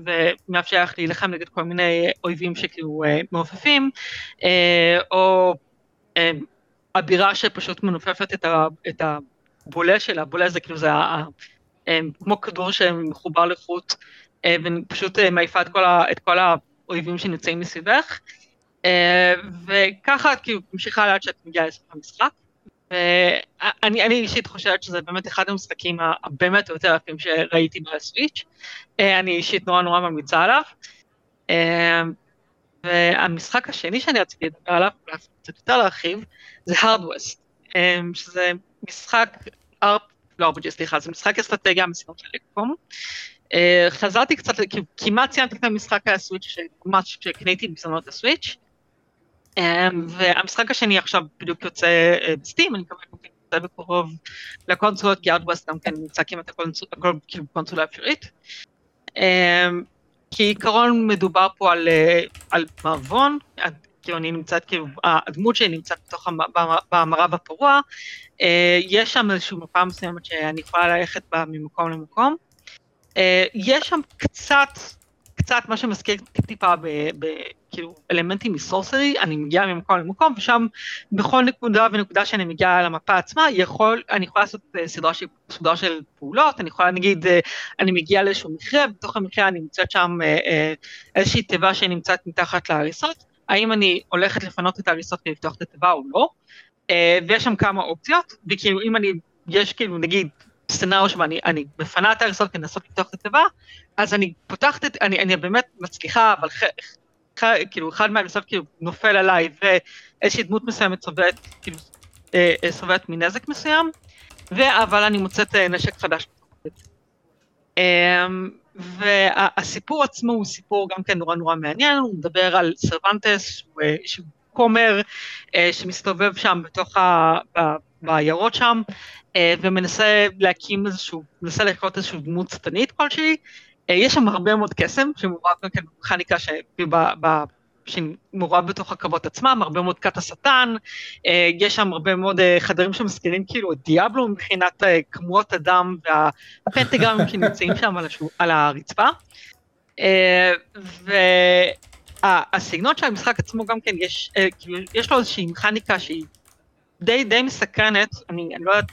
ומאפשר לך להילחם נגד כל מיני אויבים שכאילו מעופפים, או אבירה שפשוט מנופפת את הבולה שלה, בולה זה כאילו זה כמו כדור שמחובר לחוט ופשוט מעיפה את כל האויבים שנמצאים מסביבך. וככה את כאילו ממשיכה לאט שאת מגיעה לסוף המשחק. ואני אישית חושבת שזה באמת אחד המשחקים הבאמת יותר יפים שראיתי בסוויץ'. אני אישית נורא נורא ממליצה עליו. והמשחק השני שאני רציתי לדבר עליו, אולי קצת יותר להרחיב, זה הארדווסט, שזה משחק, לא RPG סליחה, זה משחק אסטרטגיה מסיבות של אקפום. חזרתי קצת, כמעט סיימתי את המשחק הסוויץ', ממש כשקניתי בזמנות הסוויץ', והמשחק השני עכשיו בדיוק יוצא בסטים, אני מקווה שהוא יוצא בקרוב לקונסולות, כי ארדווסט גם כן נמצא כמעט הכל כאילו קונסולה אפשרית. כעיקרון מדובר פה על, על מערבון, כאילו אני נמצאת, כאילו הדמות שלי נמצאת בתוך המערב הפרוע, יש שם איזושהי מפה מסוימת שאני יכולה ללכת בה ממקום למקום. יש שם קצת, קצת מה שמזכיר טיפה בכאילו אלמנטים מסורסרי, אני מגיעה ממקום למקום ושם בכל נקודה ונקודה שאני מגיעה למפה עצמה, יכול, אני יכולה לעשות סדרה של, סדרה של פעולות, אני יכולה נגיד, אני מגיעה לאיזשהו מקרה, בתוך המקרה אני נמצאת שם איזושהי תיבה שנמצאת מתחת להריסות, האם אני הולכת לפנות את ההריסות כדי לפתוח את התיבה או לא, ויש שם כמה אופציות, וכאילו אם אני, יש כאילו נגיד סצנריו שבו אני, מפנה את ההריסות כדי לנסות לפתוח את התיבה, אז אני פותחת את, אני, אני באמת מצליחה, אבל ח, ח, כאילו אחד מההריסות כאילו נופל עליי, ואיזושהי דמות מסוימת סובלת, כאילו, אה, סובלת מנזק מסוים, אבל אני מוצאת נשק חדש. והסיפור עצמו הוא סיפור גם כן נורא נורא מעניין, הוא מדבר על סרבנטס, שהוא כומר שמסתובב שם בתוך ה... בעיירות שם, ומנסה להקים איזשהו, מנסה לקרות איזושהי דמות שטנית כלשהי. יש שם הרבה מאוד קסם, שמעורב גם כן במכניקה שמעורב בתוך הקרבות עצמם, הרבה מאוד כת השטן, יש שם הרבה מאוד חדרים שמזכירים כאילו את דיאבלו מבחינת כמויות הדם והפנטגרמים שנמצאים שם על, השו, על הרצפה. והסגנון של המשחק עצמו גם כן, יש, כאילו, יש לו איזושהי מכניקה שהיא די, די מסקרנת, אני, אני לא יודעת,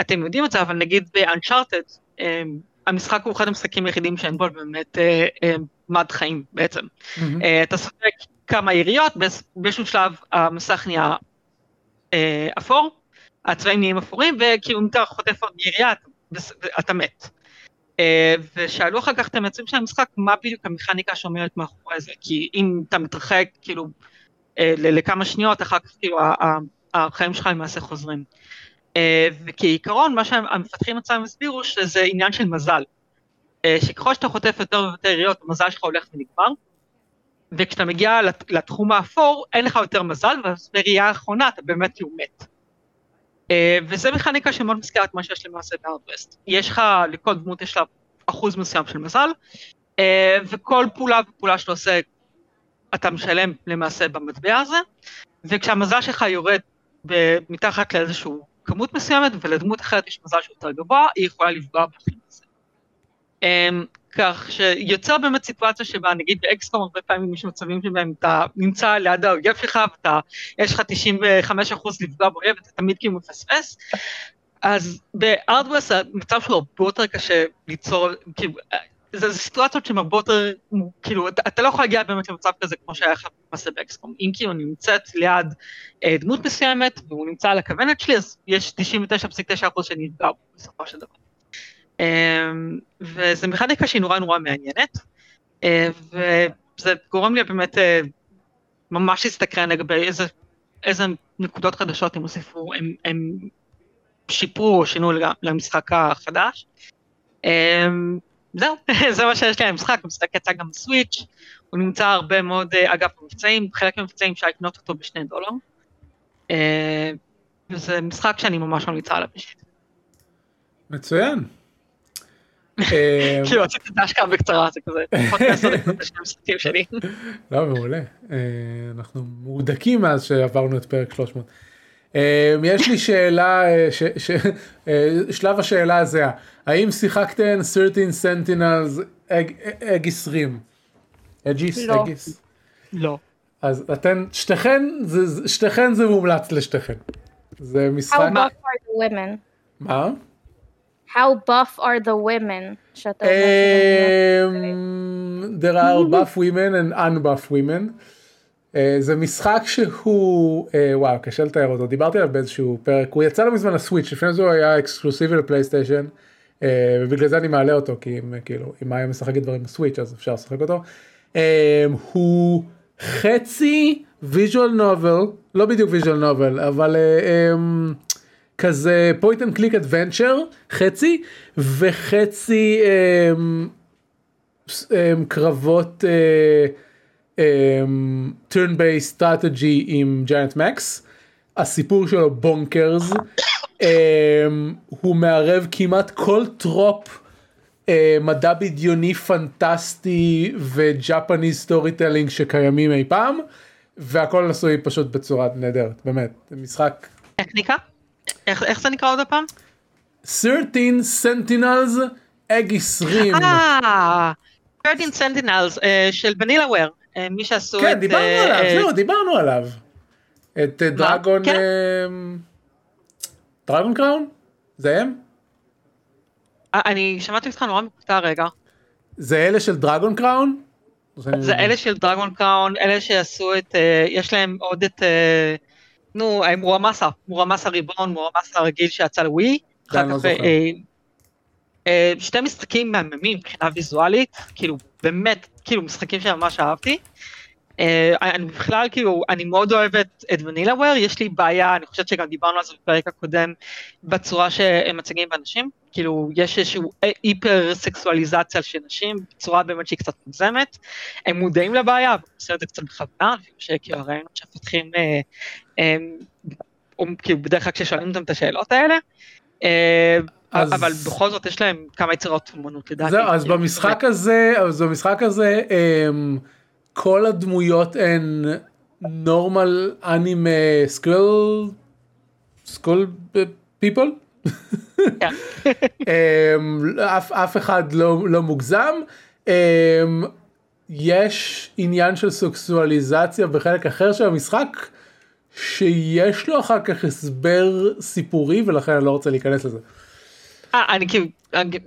אתם יודעים את זה, אבל נגיד ב-Uncharted, המשחק הוא אחד המשחקים היחידים שאין בו באמת מד חיים בעצם. Mm-hmm. Uh, אתה סופג כמה יריות, באיזשהו שלב המסך נהיה uh, אפור, הצבעים נהיים אפורים, וכאילו אם אתה חוטף עוד ירייה, אתה מת. Uh, ושאלו אחר כך את המייצרים של המשחק, מה בדיוק המכניקה שעומדת מאחורי זה, כי אם אתה מתרחק כאילו uh, לכמה שניות, אחר כך כאילו החיים שלך למעשה חוזרים. Uh, וכעיקרון, מה שהמפתחים עצמם הסבירו, שזה עניין של מזל. אה, שככל שאתה חוטף יותר ויותר יריות, המזל שלך הולך ונגמר, וכשאתה מגיע לתחום האפור, אין לך יותר מזל, ובראייה האחרונה אתה באמת כאילו מת. אה, וזה מכניקה שמאוד מזכירה את מה שיש למעשה בארדווסט. יש לך, לכל דמות יש לה אחוז מסוים של מזל, אה, וכל פעולה ופעולה שאתה עושה, אתה משלם למעשה במטבע הזה, וכשהמזל שלך יורד מתחת לאיזושהי כמות מסוימת, ולדמות אחרת יש מזל שהוא יותר גבוה, היא יכולה לפגוע בכם. Um, כך שיוצר באמת סיטואציה שבה נגיד באקסקום הרבה פעמים יש מצבים שבהם אתה נמצא ליד האויב שלך ואתה, יש לך 95 אחוז לפגוע באויב ואתה תמיד כאילו מפספס, אז בארדווסט המצב שלו הרבה יותר קשה ליצור, כאילו, זה, זה סיטואציות שהן הרבה יותר, כאילו, אתה, אתה לא יכול להגיע באמת למצב כזה כמו שהיה לך במעשה באקסקום, אם כאילו נמצאת ליד אה, דמות מסוימת והוא נמצא על הכוונת שלי, אז יש 99.9 אחוז שאני אפגע בסופו של דבר. אמ, וזה מכניקה שהיא נורא נורא מעניינת, אה, וזה גורם לי באמת אה, ממש להסתקרן לגבי איזה, איזה נקודות חדשות הם הוסיפו, הם, הם שיפרו או שינו למשחק החדש. אמ, זהו, זה מה שיש לי על המשחק, המשחק יצא גם בסוויץ', הוא נמצא הרבה מאוד אה, אגב במבצעים, חלק מהמבצעים אפשר לקנות אותו בשני דולר. וזה משחק שאני ממש ממליצה עליו מצוין. כאילו עשיתי את ההשקעה בקצרה זה כזה פחות מעשר דקות לשני המשחקים שלי. לא מעולה אנחנו מהודקים מאז שעברנו את פרק 300. יש לי שאלה שלב השאלה הזה האם שיחקתן 13 סנטינלס אג 20? אגיס? לא. לא. אז אתן שתיכן זה שתיכן זה מומלץ לשתיכן. זה משחק. How buff are the women? מה? How buff are the women? שאתה אומר Um, there are buff women and unbuff women. Uh, זה משחק שהוא uh, וואו קשה לתאר אותו דיברתי עליו באיזשהו פרק הוא יצא לא מזמן לסוויץ' לפני זה הוא היה אקסקלוסיבי לפלייסטיישן uh, ובגלל זה אני מעלה אותו כי אם כאילו אם היה משחק דברים בסוויץ' אז אפשר לשחק אותו. הוא חצי visual novel לא בדיוק visual novel אבל uh, um, כזה point and click adventure חצי וחצי um, um, קרבות um, turn based strategy עם giant mechs הסיפור שלו bonkers um, הוא מערב כמעט כל trope uh, מדע בדיוני פנטסטי ו Japanese storytelling שקיימים אי פעם והכל עשוי פשוט בצורה נהדרת באמת משחק. איך נקרא? איך, איך זה נקרא עוד פעם? 13 Sentinels אג 20. אה, 13 Sentinels uh, של ונילה וויר, מי שעשו כן, את... דיברנו uh, עליו, uh, זהו, דיברנו עליו. את אה, דרגון... כן. דרגון קראון? זה הם? אה, אני שמעתי אותך נורא מקוטע רגע. זה אלה של דרגון קראון? זה אלה של דרגון קראון, אלה שעשו את, אה, יש להם עוד את, אה, נו, אה, מורמסה, מורמסה ריבון, מורמסה הרגיל שיצא לווי. כן, אחר לא כך. אה, אה, שתי משחקים מהממים מבחינה ויזואלית, כאילו באמת, כאילו משחקים שממש אהבתי. אה, אני בכלל כאילו, אני מאוד אוהבת את ונילה וויר, יש לי בעיה, אני חושבת שגם דיברנו על זה בפרק הקודם, בצורה שהם מציגים באנשים, כאילו יש איזשהו היפר סקסואליזציה של נשים, בצורה באמת שהיא קצת מוגזמת, הם מודעים לבעיה, אבל עושים את זה קצת בכוונה, שכאילו הרעיונות שמפתחים, אה, אה, כאילו בדרך כלל כששואלים אותם את השאלות האלה, אז- אבל בכל זאת יש להם כמה יצירות אומנות לדעתי. זהו, אז כאילו, במשחק הזה, אז במשחק הזה, אמ, כל הדמויות הן normal anime school, school people? אף, אף אחד לא, לא מוגזם. אמ, יש עניין של סקסואליזציה בחלק אחר של המשחק שיש לו אחר כך הסבר סיפורי ולכן אני לא רוצה להיכנס לזה. אה, אני כאילו, אני-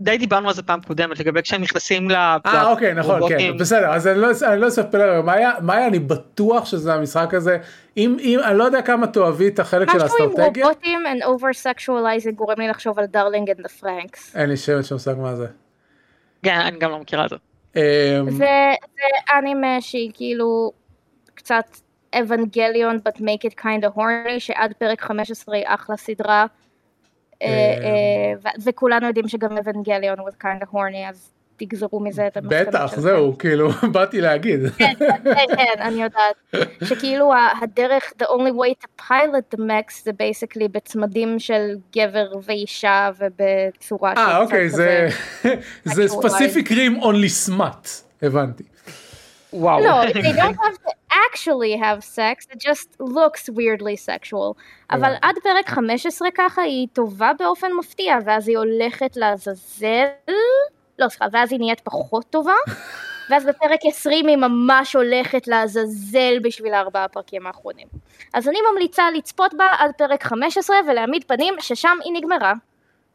די דיברנו על זה פעם קודמת, לגבי כשהם נכנסים ל... אה אוקיי נכון כן. בסדר. אז אני לא אני לא אספר מאיה מאיה אני בטוח שזה המשחק הזה אם אם אני לא יודע כמה תאהבי את החלק של משהו עם האסטרטגיה רובוטים and over sexualizing גורם לי לחשוב על Darling in the Franxx. אין לי שמץ של מושג מה זה. כן, אני גם לא מכירה את זה. אמ, זה זה אנימה שהיא כאילו קצת אבנגליון but make it kind of horny שעד פרק 15 היא אחלה סדרה. אה, אה, ו- וכולנו יודעים שגם אבנגליון was kind of horny אז תגזרו מזה את המסקנות בטח שלכם. זהו כאילו באתי להגיד. כן, כן, כן, אני יודעת. שכאילו ה- הדרך, the only way to pilot the mechs זה basically בצמדים של גבר ואישה ובצורה של אה אוקיי זה. זה. ספציפיק רים only smut הבנתי. וואו. לא, they don't have to actually have sex, it just looks weirdly sexual. אבל עד פרק 15 ככה היא טובה באופן מפתיע, ואז היא הולכת לעזאזל, לא סליחה, ואז היא נהיית פחות טובה, ואז בפרק 20 היא ממש הולכת לעזאזל בשביל הארבעה הפרקים האחרונים. אז אני ממליצה לצפות בה עד פרק 15 ולהעמיד פנים ששם היא נגמרה.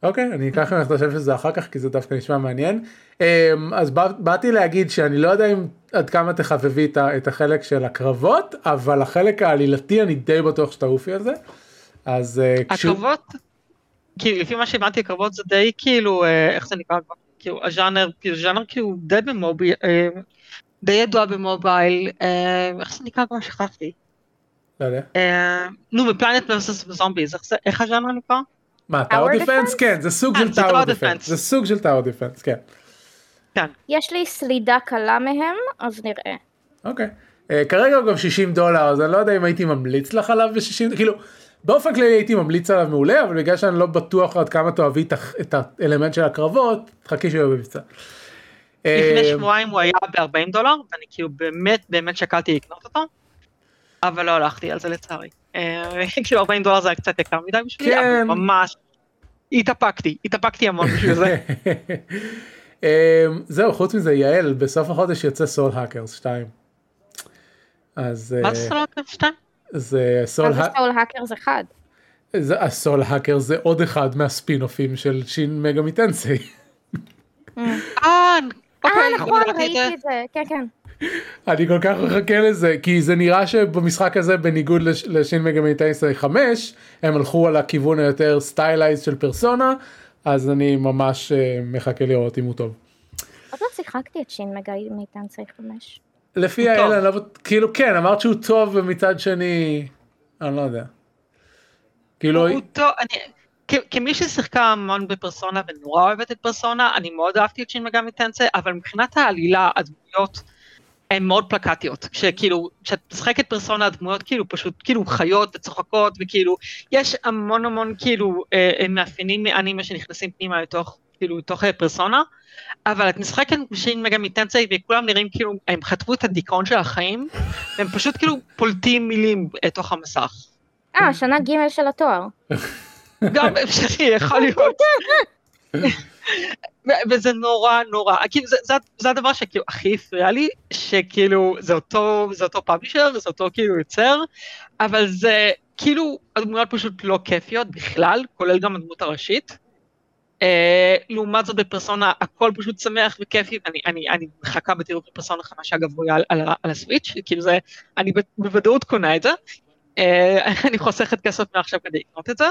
אוקיי אני אקח ממך את השם של זה אחר כך כי זה דווקא נשמע מעניין. אמ, אז בא- באתי להגיד שאני לא יודע אם עד כמה תחבבי את החלק של הקרבות אבל החלק העלילתי אני די בטוח שתעופי על זה. אז אה, הקרבות, כאילו לפי מה שהבנתי הקרבות זה די כאילו, אה, איך זה נקרא? כאילו הז'אנר, כאילו ז'אנר כאילו די במובייל, אה, די ידוע במובייל, איך זה נקרא כבר שכחתי. לא יודע. נו ב Plants versus Zombies, איך זה- איך הז'אנר נקרא? מה Tower defense? כן זה סוג אה, של tower defense. זה סוג של tower defense כן. כן. יש לי סלידה קלה מהם, אז נראה. אוקיי. אה, כרגע הוא גם 60 דולר אז אני לא יודע אם הייתי ממליץ לך עליו ב-60 כאילו באופן כללי הייתי ממליץ עליו מעולה אבל בגלל שאני לא בטוח עד כמה תאהבי את האלמנט של הקרבות תחכי שהוא יהיה במבצע. לפני שבועיים הוא היה ב-40 דולר ואני כאילו באמת באמת שקלתי לקנות אותו. אבל לא הלכתי על זה לצערי. כאילו 40 דולר זה היה קצת יקר מדי בשבילי, כן. אבל ממש התאפקתי, התאפקתי המון בשביל זה. זהו, חוץ מזה, יעל, בסוף החודש יוצא סול האקרס 2. אז... מה זה Soul Hackers 2? זה סול האקרס 1. ה Soul Hacker זה עוד אחד מהספינופים של Shin Megami Tensei. אה, אה אוקיי, נכון, ראיתי את זה, כן, כן. אני כל כך מחכה לזה כי זה נראה שבמשחק הזה בניגוד ל Shin Tensei 5 הם הלכו על הכיוון היותר stylized של פרסונה אז אני ממש אה, מחכה לראות אם הוא טוב. עוד לא שיחקתי את Shin Tensei 5. לפי האלה לא, כאילו כן אמרת שהוא טוב ומצד שני אני לא יודע. כאילו הוא טוב אני כמי ששיחקה המון בפרסונה ונורא אוהבת את פרסונה אני מאוד אהבתי את שין מגה טנסי אבל מבחינת העלילה הדמויות. הן מאוד פלקטיות, שכאילו, כשאת משחקת פרסונה הדמויות כאילו פשוט כאילו חיות וצוחקות וכאילו, יש המון המון כאילו אה, מאפיינים מאנימה שנכנסים פנימה לתוך, כאילו, לתוך אה, פרסונה, אבל את משחקת בשין מגה מיטנסי וכולם נראים כאילו, הם חטפו את הדיכאון של החיים, והם פשוט כאילו פולטים מילים לתוך המסך. אה, שנה ג' של התואר. גם אפשרי, יכול להיות. וזה נורא נורא, כאילו זה, זה, זה הדבר שכאילו הכי הפריע לי, שכאילו זה אותו, זה אותו פאבלישר, זה אותו כאילו יוצר, אבל זה כאילו הדמויות פשוט לא כיפיות בכלל, כולל גם הדמות הראשית. Uh, לעומת זאת בפרסונה הכל פשוט שמח וכיפי, אני, אני, אני מחכה בטירוף בפרסונה חמש אגב על, על, על הסוויץ', כאילו זה, אני בוודאות קונה את זה, uh, אני חוסכת כסף מעכשיו כדי לקנות את זה.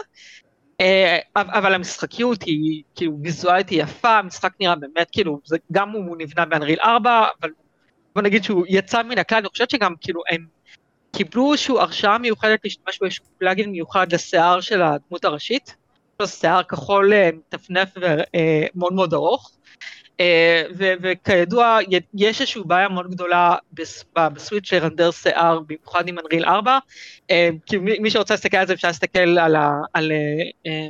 אה, אבל המשחקיות היא כאילו ויזואלית היא יפה, המשחק נראה באמת כאילו, זה גם הוא נבנה באנריל 4, אבל בוא נגיד שהוא יצא מן הכלל, אני חושבת שגם כאילו הם קיבלו איזושהי הרשאה מיוחדת להשתמש באיזשהו פלאגין מיוחד לשיער של הדמות הראשית, שיער כחול אה, מטפנף ומאוד מאוד ארוך, אה, וכידוע, יש איזושהי בעיה מאוד גדולה בסוויץ' לרנדר שיער, במיוחד עם אנריל 4, אה, כי מי שרוצה להסתכל על זה אפשר להסתכל על, על אה,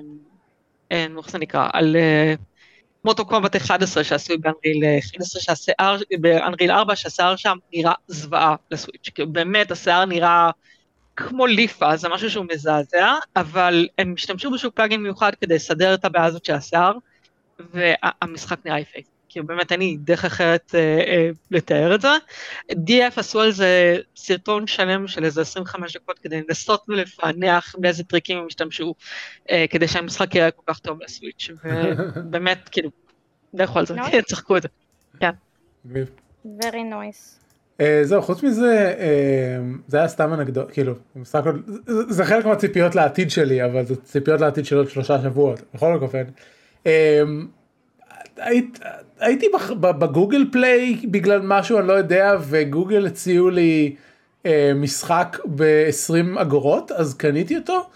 איך זה נקרא, על מוטו קומבט 11 שעשוי באנריל 11, שהשיער, באנריל 4, שהשיער שם נראה זוועה לסוויץ', כי באמת השיער נראה כמו ליפה, זה משהו שהוא מזעזע, אבל הם השתמשו בשוק פלאגין מיוחד כדי לסדר את הבעיה הזאת של השיער, והמשחק נראה יפהפה. כאילו באמת אין לי דרך אחרת אה, אה, לתאר את זה. DF עשו על זה סרטון שלם של איזה 25 דקות כדי לנסות ולפענח באיזה טריקים הם השתמשו, אה, כדי שהמשחק יראה כל כך טוב לסוויץ', ובאמת כאילו, לכו על זה, צחקו את זה. כן. Very nice. Uh, זהו חוץ מזה uh, זה היה סתם אנקדוט כאילו משחק זה, זה חלק מהציפיות לעתיד שלי אבל זה ציפיות לעתיד של עוד שלושה שבועות בכל אופן. Uh, הייתי בגוגל פליי בגלל משהו אני לא יודע וגוגל הציעו לי אה, משחק ב-20 אגורות אז קניתי אותו.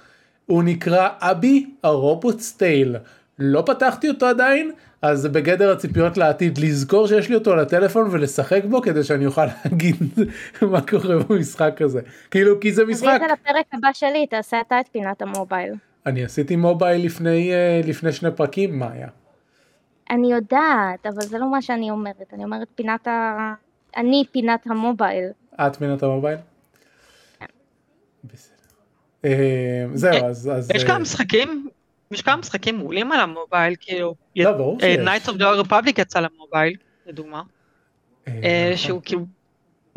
הוא נקרא אבי הרובוט סטייל. לא פתחתי אותו עדיין אז זה בגדר הציפיות לעתיד לזכור שיש לי אותו על הטלפון ולשחק בו כדי שאני אוכל להגיד מה קורה במשחק הזה כאילו כי זה משחק. תביא את זה לפרק הבא שלי תעשה אתה את פינת המובייל. אני עשיתי מובייל לפני אה, לפני שני פרקים מה היה. אני יודעת, אבל זה לא מה שאני אומרת, אני אומרת פינת ה... אני פינת המובייל. את פינת המובייל? כן. אה, זהו, אז... יש כמה אה, משחקים, יש כמה משחקים מעולים על המובייל, כאילו... לא, ברור שיש. Knights of the Republic יצא למובייל, לדוגמה. נכון. שהוא כאילו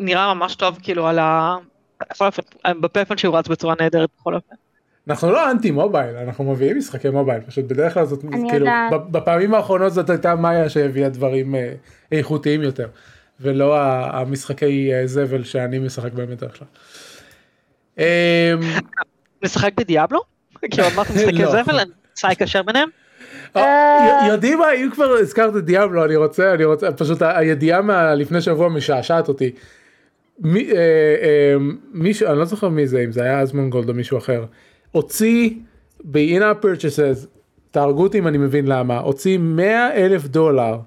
נראה ממש טוב, כאילו, על ה... בכל אופן, בפלאפון שהוא רץ בצורה נהדרת בכל אופן. אנחנו לא אנטי מובייל אנחנו מביאים משחקי מובייל פשוט בדרך כלל זאת כאילו בפעמים האחרונות זאת הייתה מאיה שהביאה דברים אה, איכותיים יותר ולא המשחקי אה, זבל שאני משחק בהם בדרך כלל. אמ, משחק בדיאבלו? כאילו אמרת משחקי לא. זבל? אני צריך לקשר ביניהם? אה, יודעים מה אם כבר הזכרת את דיאבלו אני רוצה אני רוצה פשוט הידיעה מלפני שבוע משעשעת אותי. מישהו אני לא זוכר מי זה אם זה היה אז מונגולד או מישהו אחר הוציא ב-in-app purchases, תהרגו אותי אם אני מבין למה, הוציא 100 אלף דולר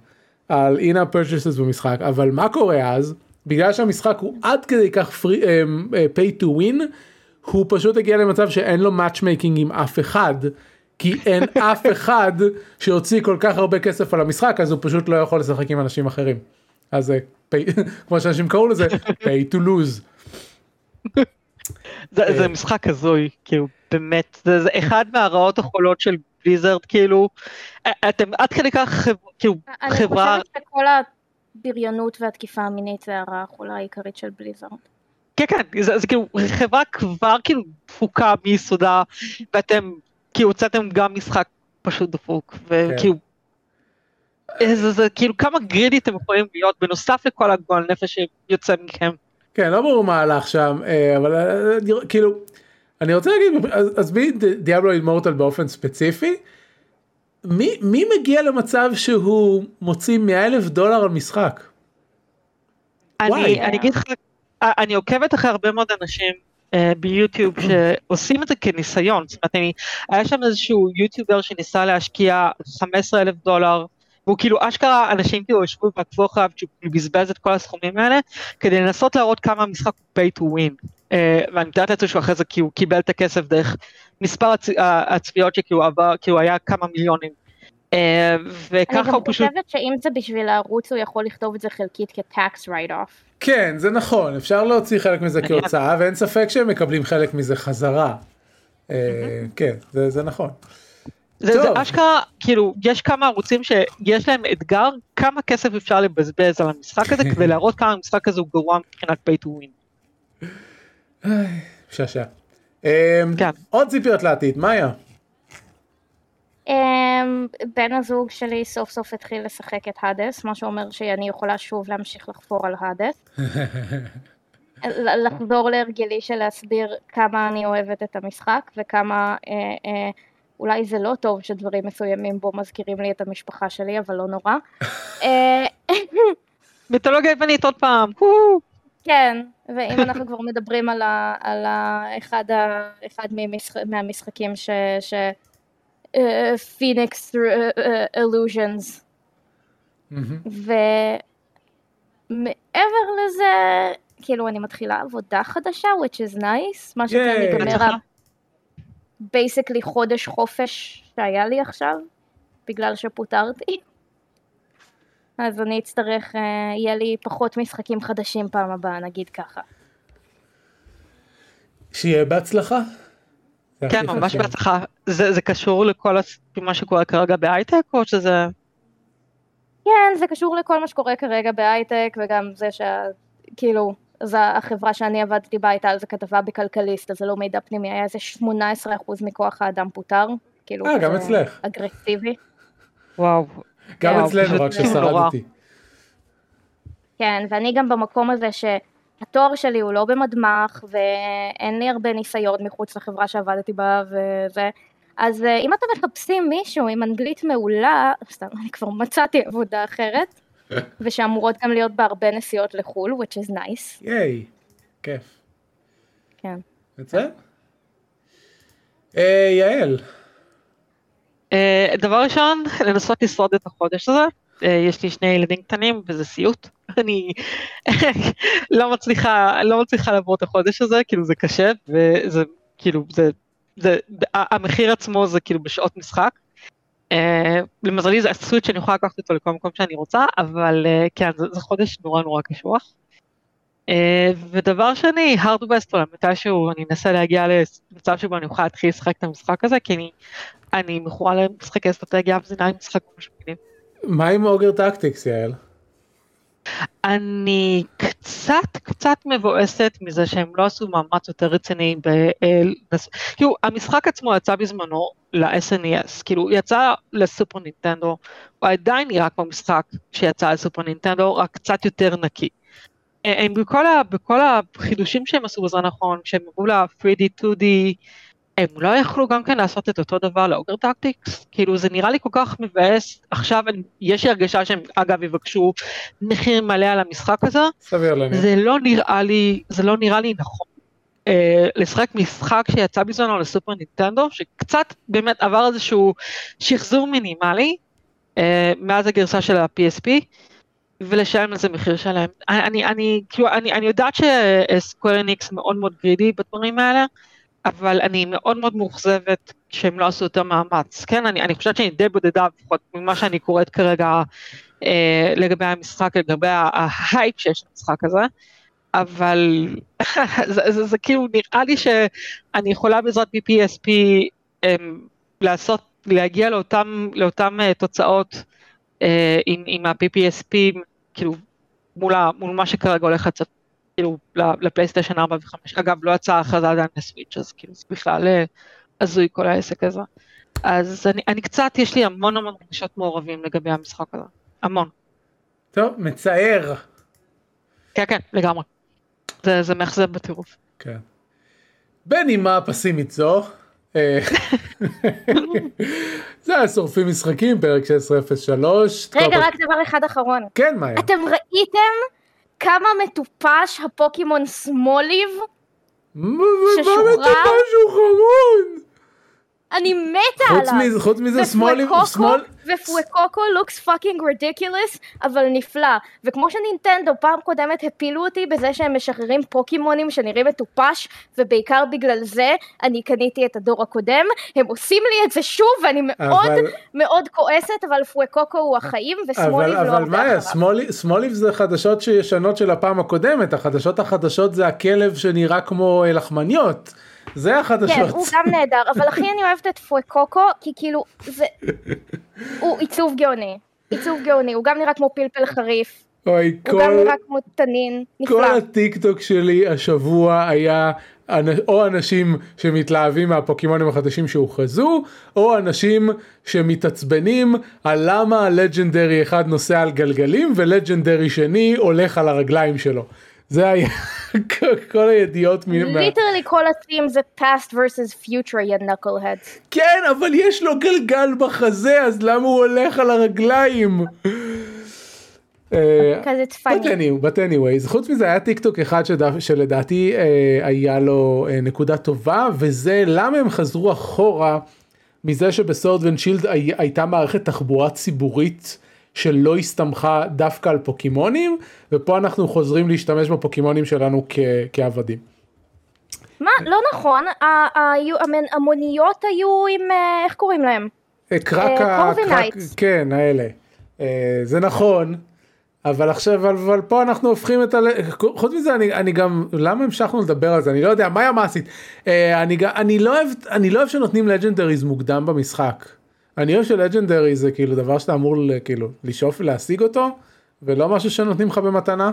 על in-app purchases במשחק, אבל מה קורה אז? בגלל שהמשחק הוא עד כדי כך free, um, pay to win, הוא פשוט הגיע למצב שאין לו matchmaking עם אף אחד, כי אין אף אחד שהוציא כל כך הרבה כסף על המשחק, אז הוא פשוט לא יכול לשחק עם אנשים אחרים. אז זה, כמו שאנשים קראו לזה, pay to lose. זה, זה משחק הזוי, כאילו, באמת, זה, זה אחד מהרעות החולות של בליזרד, כאילו, אתם עד כדי כך, כאילו, חברה... אני חושבת שכל הבריונות והתקיפה המינית זה הרעה החולה העיקרית של בליזרד. כן, כן, זה, זה כאילו, חברה כבר כאילו דפוקה מיסודה, ואתם כאילו הוצאתם גם משחק פשוט דפוק, וכאילו, כן. זה, זה כאילו כמה גרידי אתם יכולים להיות בנוסף לכל הגועל נפש שיוצא מכם. כן, לא ברור מה הלך שם, אה, אבל אה, כאילו, אני רוצה להגיד, אז מי דיאבלו אימורטל באופן ספציפי, מי, מי מגיע למצב שהוא מוציא 100 אלף דולר על משחק? אני, אני אגיד לך, אה, אני עוקבת אחרי הרבה מאוד אנשים uh, ביוטיוב שעושים את זה כניסיון, זאת אומרת, אני, היה שם איזשהו יוטיובר שניסה להשקיע 15 אלף דולר והוא כאילו אשכרה אנשים כאילו ישבו ועקבו אחריו שהוא בזבז את כל הסכומים האלה כדי לנסות להראות כמה המשחק הוא pay to win. Uh, ואני מתארת לעצמי שהוא אחרי זה כאילו קיבל את הכסף דרך מספר הצ... הצפיות שכאילו עבר, כאילו היה כמה מיליונים. Uh, וככה הוא פשוט... אני גם חושבת שאם זה בשביל הערוץ הוא יכול לכתוב את זה חלקית כ-tax write-off. כן זה נכון אפשר להוציא חלק מזה כהוצאה ואין ספק שהם מקבלים חלק מזה חזרה. כן זה, זה נכון. זה, זה אשכרה, כאילו, יש כמה ערוצים שיש להם אתגר, כמה כסף אפשר לבזבז על המשחק הזה, כדי להראות כמה המשחק הזה הוא גרוע מבחינת pay to win. שעשע. אמ, כן. עוד ציפיות לעתיד, מאיה. אמ, בן הזוג שלי סוף סוף התחיל לשחק את האדס, מה שאומר שאני יכולה שוב להמשיך לחפור על האדס. לחזור להרגלי של להסביר כמה אני אוהבת את המשחק וכמה אה, אה, אולי זה לא טוב שדברים מסוימים בו מזכירים לי את המשפחה שלי, אבל לא נורא. אה, מיתולוגיה יוונית עוד פעם. כן, ואם אנחנו כבר מדברים על, ה, על ה, אחד, ה, אחד ממשח, מהמשחקים ש... ש פיניקס אלוז'נס. ומעבר לזה, כאילו אני מתחילה עבודה חדשה, which is nice, מה שכן ייגמר בייסקלי חודש חופש שהיה לי עכשיו, בגלל שפוטרתי. אז אני אצטרך, uh, יהיה לי פחות משחקים חדשים פעם הבאה, נגיד ככה. שיהיה בהצלחה. כן, ממש בהצלחה. זה, זה קשור לכל מה שקורה כרגע בהייטק, או שזה... כן, זה קשור לכל מה שקורה כרגע בהייטק, וגם זה שכאילו, אז החברה שאני עבדתי בה הייתה על זה כתבה בכלכליסט, אז זה לא מידע פנימי, היה איזה 18% מכוח האדם פוטר, כאילו אה, גם אצלך. אגרסיבי. וואו. גם אצלנו, רק ששרדתי. כן, ואני גם במקום הזה שהתואר שלי הוא לא במדמח, ואין לי הרבה ניסיון מחוץ לחברה שעבדתי בה וזה. אז אה, אם אתם מחפשים מישהו עם אנגלית מעולה, סתם, אני כבר מצאתי עבודה אחרת, ושאמורות גם להיות בהרבה נסיעות לחו"ל, which is nice. ייי, כיף. כן. יוצא? אה, יעל. אה, דבר ראשון, לנסות לשרוד את החודש הזה. אה, יש לי שני ילדים קטנים וזה סיוט. אני לא מצליחה, לא מצליחה לעבור את החודש הזה, כאילו זה קשה, וזה כאילו, זה, זה, המחיר עצמו זה כאילו בשעות משחק. אה, למזלי זה הסוויץ' שאני יכולה לקחת אותו לכל מקום שאני רוצה, אבל uh, כן, זה, זה חודש נורא נורא קשוח. Uh, ודבר שני, hard west מתישהו אני אנסה להגיע למצב שבו אני אוכל להתחיל לשחק את המשחק הזה, כי אני, אני מכורה למשחקי אסטרטגיה וזה נראה לי משחק מגניב. מה עם אוגר טקטיקס, יעל? אני קצת קצת מבואסת מזה שהם לא עשו מאמץ יותר רציני ב... כאילו המשחק עצמו יצא בזמנו ל-SNES, כאילו יצא לסופר נינטנדו, הוא עדיין נראה כמו משחק שיצא לסופר נינטנדו, רק קצת יותר נקי. הם בכל, ה, בכל החידושים שהם עשו בזמן האחרון, שהם עברו ל-3D, 2D, הם לא יכלו גם כן לעשות את אותו דבר לאוגר טקטיקס? כאילו זה נראה לי כל כך מבאס, עכשיו יש לי הרגשה שהם אגב יבקשו מחיר מלא על המשחק הזה, סביר להניח. זה לא נראה לי, זה לא נראה לי נכון. Uh, לשחק משחק שיצא בזמנו לסופר נינטנדו, שקצת באמת עבר איזשהו שחזור מינימלי, uh, מאז הגרסה של ה-PSP, ולשלם לזה מחיר שלהם. אני, אני, כאילו, אני, אני יודעת ש Square Enix מאוד מאוד greedy בדברים האלה, אבל אני מאוד מאוד מאוכזבת שהם לא עשו יותר מאמץ. כן, אני, אני חושבת שאני די בודדה, לפחות ממה שאני קוראת כרגע אה, לגבי המשחק, לגבי ההייפ שיש למשחק הזה, אבל זה, זה, זה, זה כאילו נראה לי שאני יכולה בעזרת PPSP אה, לעשות, להגיע לאותם, לאותם אה, תוצאות אה, עם, עם ה-PPSP, כאילו מול, ה, מול מה שכרגע הולך לצאת כאילו לפלייסטיישן 4 ו-5, אגב לא יצאה הכרזה עדיין לסוויץ' אז כאילו זה בכלל אה, הזוי כל העסק הזה. אז אני, אני קצת, יש לי המון המון רגשות מעורבים לגבי המשחק הזה, המון. טוב, מצער. כן, כן, לגמרי. זה, זה מאכזב בטירוף. כן. בנימה פסימית זו, אה, זה היה שורפים משחקים, פרק 1603. רגע, רק דבר אחד אחרון. כן, מאיה. אתם ראיתם כמה מטופש הפוקימון סמוליב? מה מטופש הוא חמוד? אני מתה עליו. חוץ מזה שמאל, שמאל. ו Fuecoco looks fucking ridiculous, אבל נפלא. וכמו שנינטנדו פעם קודמת הפילו אותי בזה שהם משחררים פוקימונים שנראים מטופש, ובעיקר בגלל זה אני קניתי את הדור הקודם, הם עושים לי את זה שוב, ואני מאוד אבל... מאוד כועסת, אבל Fuecoco הוא החיים, ו Smoliv אבל, לא אבל מאיה, Smoliv זה חדשות שישנות של הפעם הקודמת, החדשות החדשות זה הכלב שנראה כמו לחמניות. זה החדשות. כן, הוא גם נהדר, אבל הכי אני אוהבת את פואקוקו, כי כאילו, זה... הוא עיצוב גאוני. עיצוב גאוני, הוא גם נראה כמו פלפל חריף. אוי, הוא כל... גם נראה כמו תנין, נפלא. כל הטיק טוק שלי השבוע היה או אנשים שמתלהבים מהפוקימונים החדשים שהוכרזו, או אנשים שמתעצבנים על למה לג'נדרי אחד נוסע על גלגלים ולג'נדרי שני הולך על הרגליים שלו. זה היה כל הידיעות. literally כל ה theme זה past versus future יא knuckleheads. כן אבל יש לו גלגל בחזה אז למה הוא הולך על הרגליים? אה, but anyways, חוץ מזה היה טיק טוק אחד שלדעתי אה, היה לו אה, נקודה טובה וזה למה הם חזרו אחורה מזה שב Sword and Shield הייתה מערכת תחבורה ציבורית שלא הסתמכה דווקא על פוקימונים, ופה אנחנו חוזרים להשתמש בפוקימונים שלנו כעבדים. מה? לא נכון, המוניות היו עם, אה, איך קוראים להם? אה, קרקה, כן, האלה. אה, זה נכון, אבל עכשיו, אבל פה אנחנו הופכים את ה... חוץ מזה, אני, אני גם, למה המשכנו לדבר על זה? אני לא יודע, מה היה מעשית? אני, אני, לא אוהב, אני לא אוהב שנותנים לג'נדריז מוקדם במשחק. אני אוהב ש legendary זה כאילו דבר שאתה אמור כאילו לשאוף ולהשיג אותו ולא משהו שנותנים לך במתנה.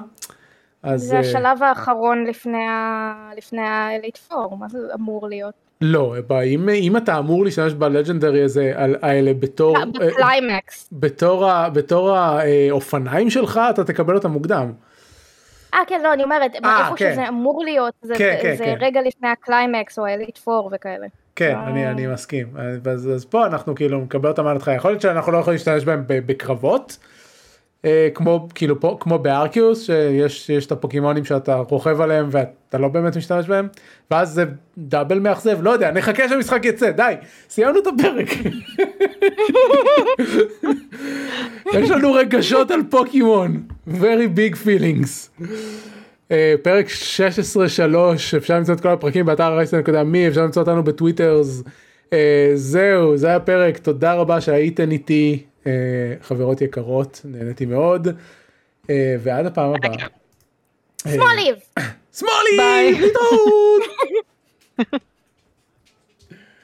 אז זה אה, השלב האחרון לפני ה... לפני ה Elite Four מה זה אמור להיות. לא אם, אם אתה אמור להשתמש ב legendary הזה על, האלה בתור לא, בקליימקס בתור, בתור האופניים שלך אתה תקבל אותם מוקדם. אה כן לא אני אומרת אה, אה, איפה כן. שזה אמור להיות זה, כן, זה, כן, זה כן. רגע לפני הקליימקס או ה Elite Four וכאלה. כן, אני, אני מסכים. אז, אז פה אנחנו כאילו מקבל אותם על התחלה. יכול להיות שאנחנו לא יכולים להשתמש בהם בקרבות, אה, כמו כאילו פה, כמו בארקיוס, שיש את הפוקימונים שאתה רוכב עליהם ואתה לא באמת משתמש בהם, ואז זה דאבל מאכזב, לא יודע, נחכה שהמשחק יצא, די, סיימנו את הפרק. יש לנו רגשות על פוקימון, very big feelings. אה, פרק 16-3 אפשר למצוא את כל הפרקים באתר רייסטן.מי אפשר למצוא אותנו בטוויטר אה, זהו זה הפרק תודה רבה שהייתן איתי אה, חברות יקרות נהניתי מאוד ועד הפעם הבאה. שמאליב. שמאליב. ביי.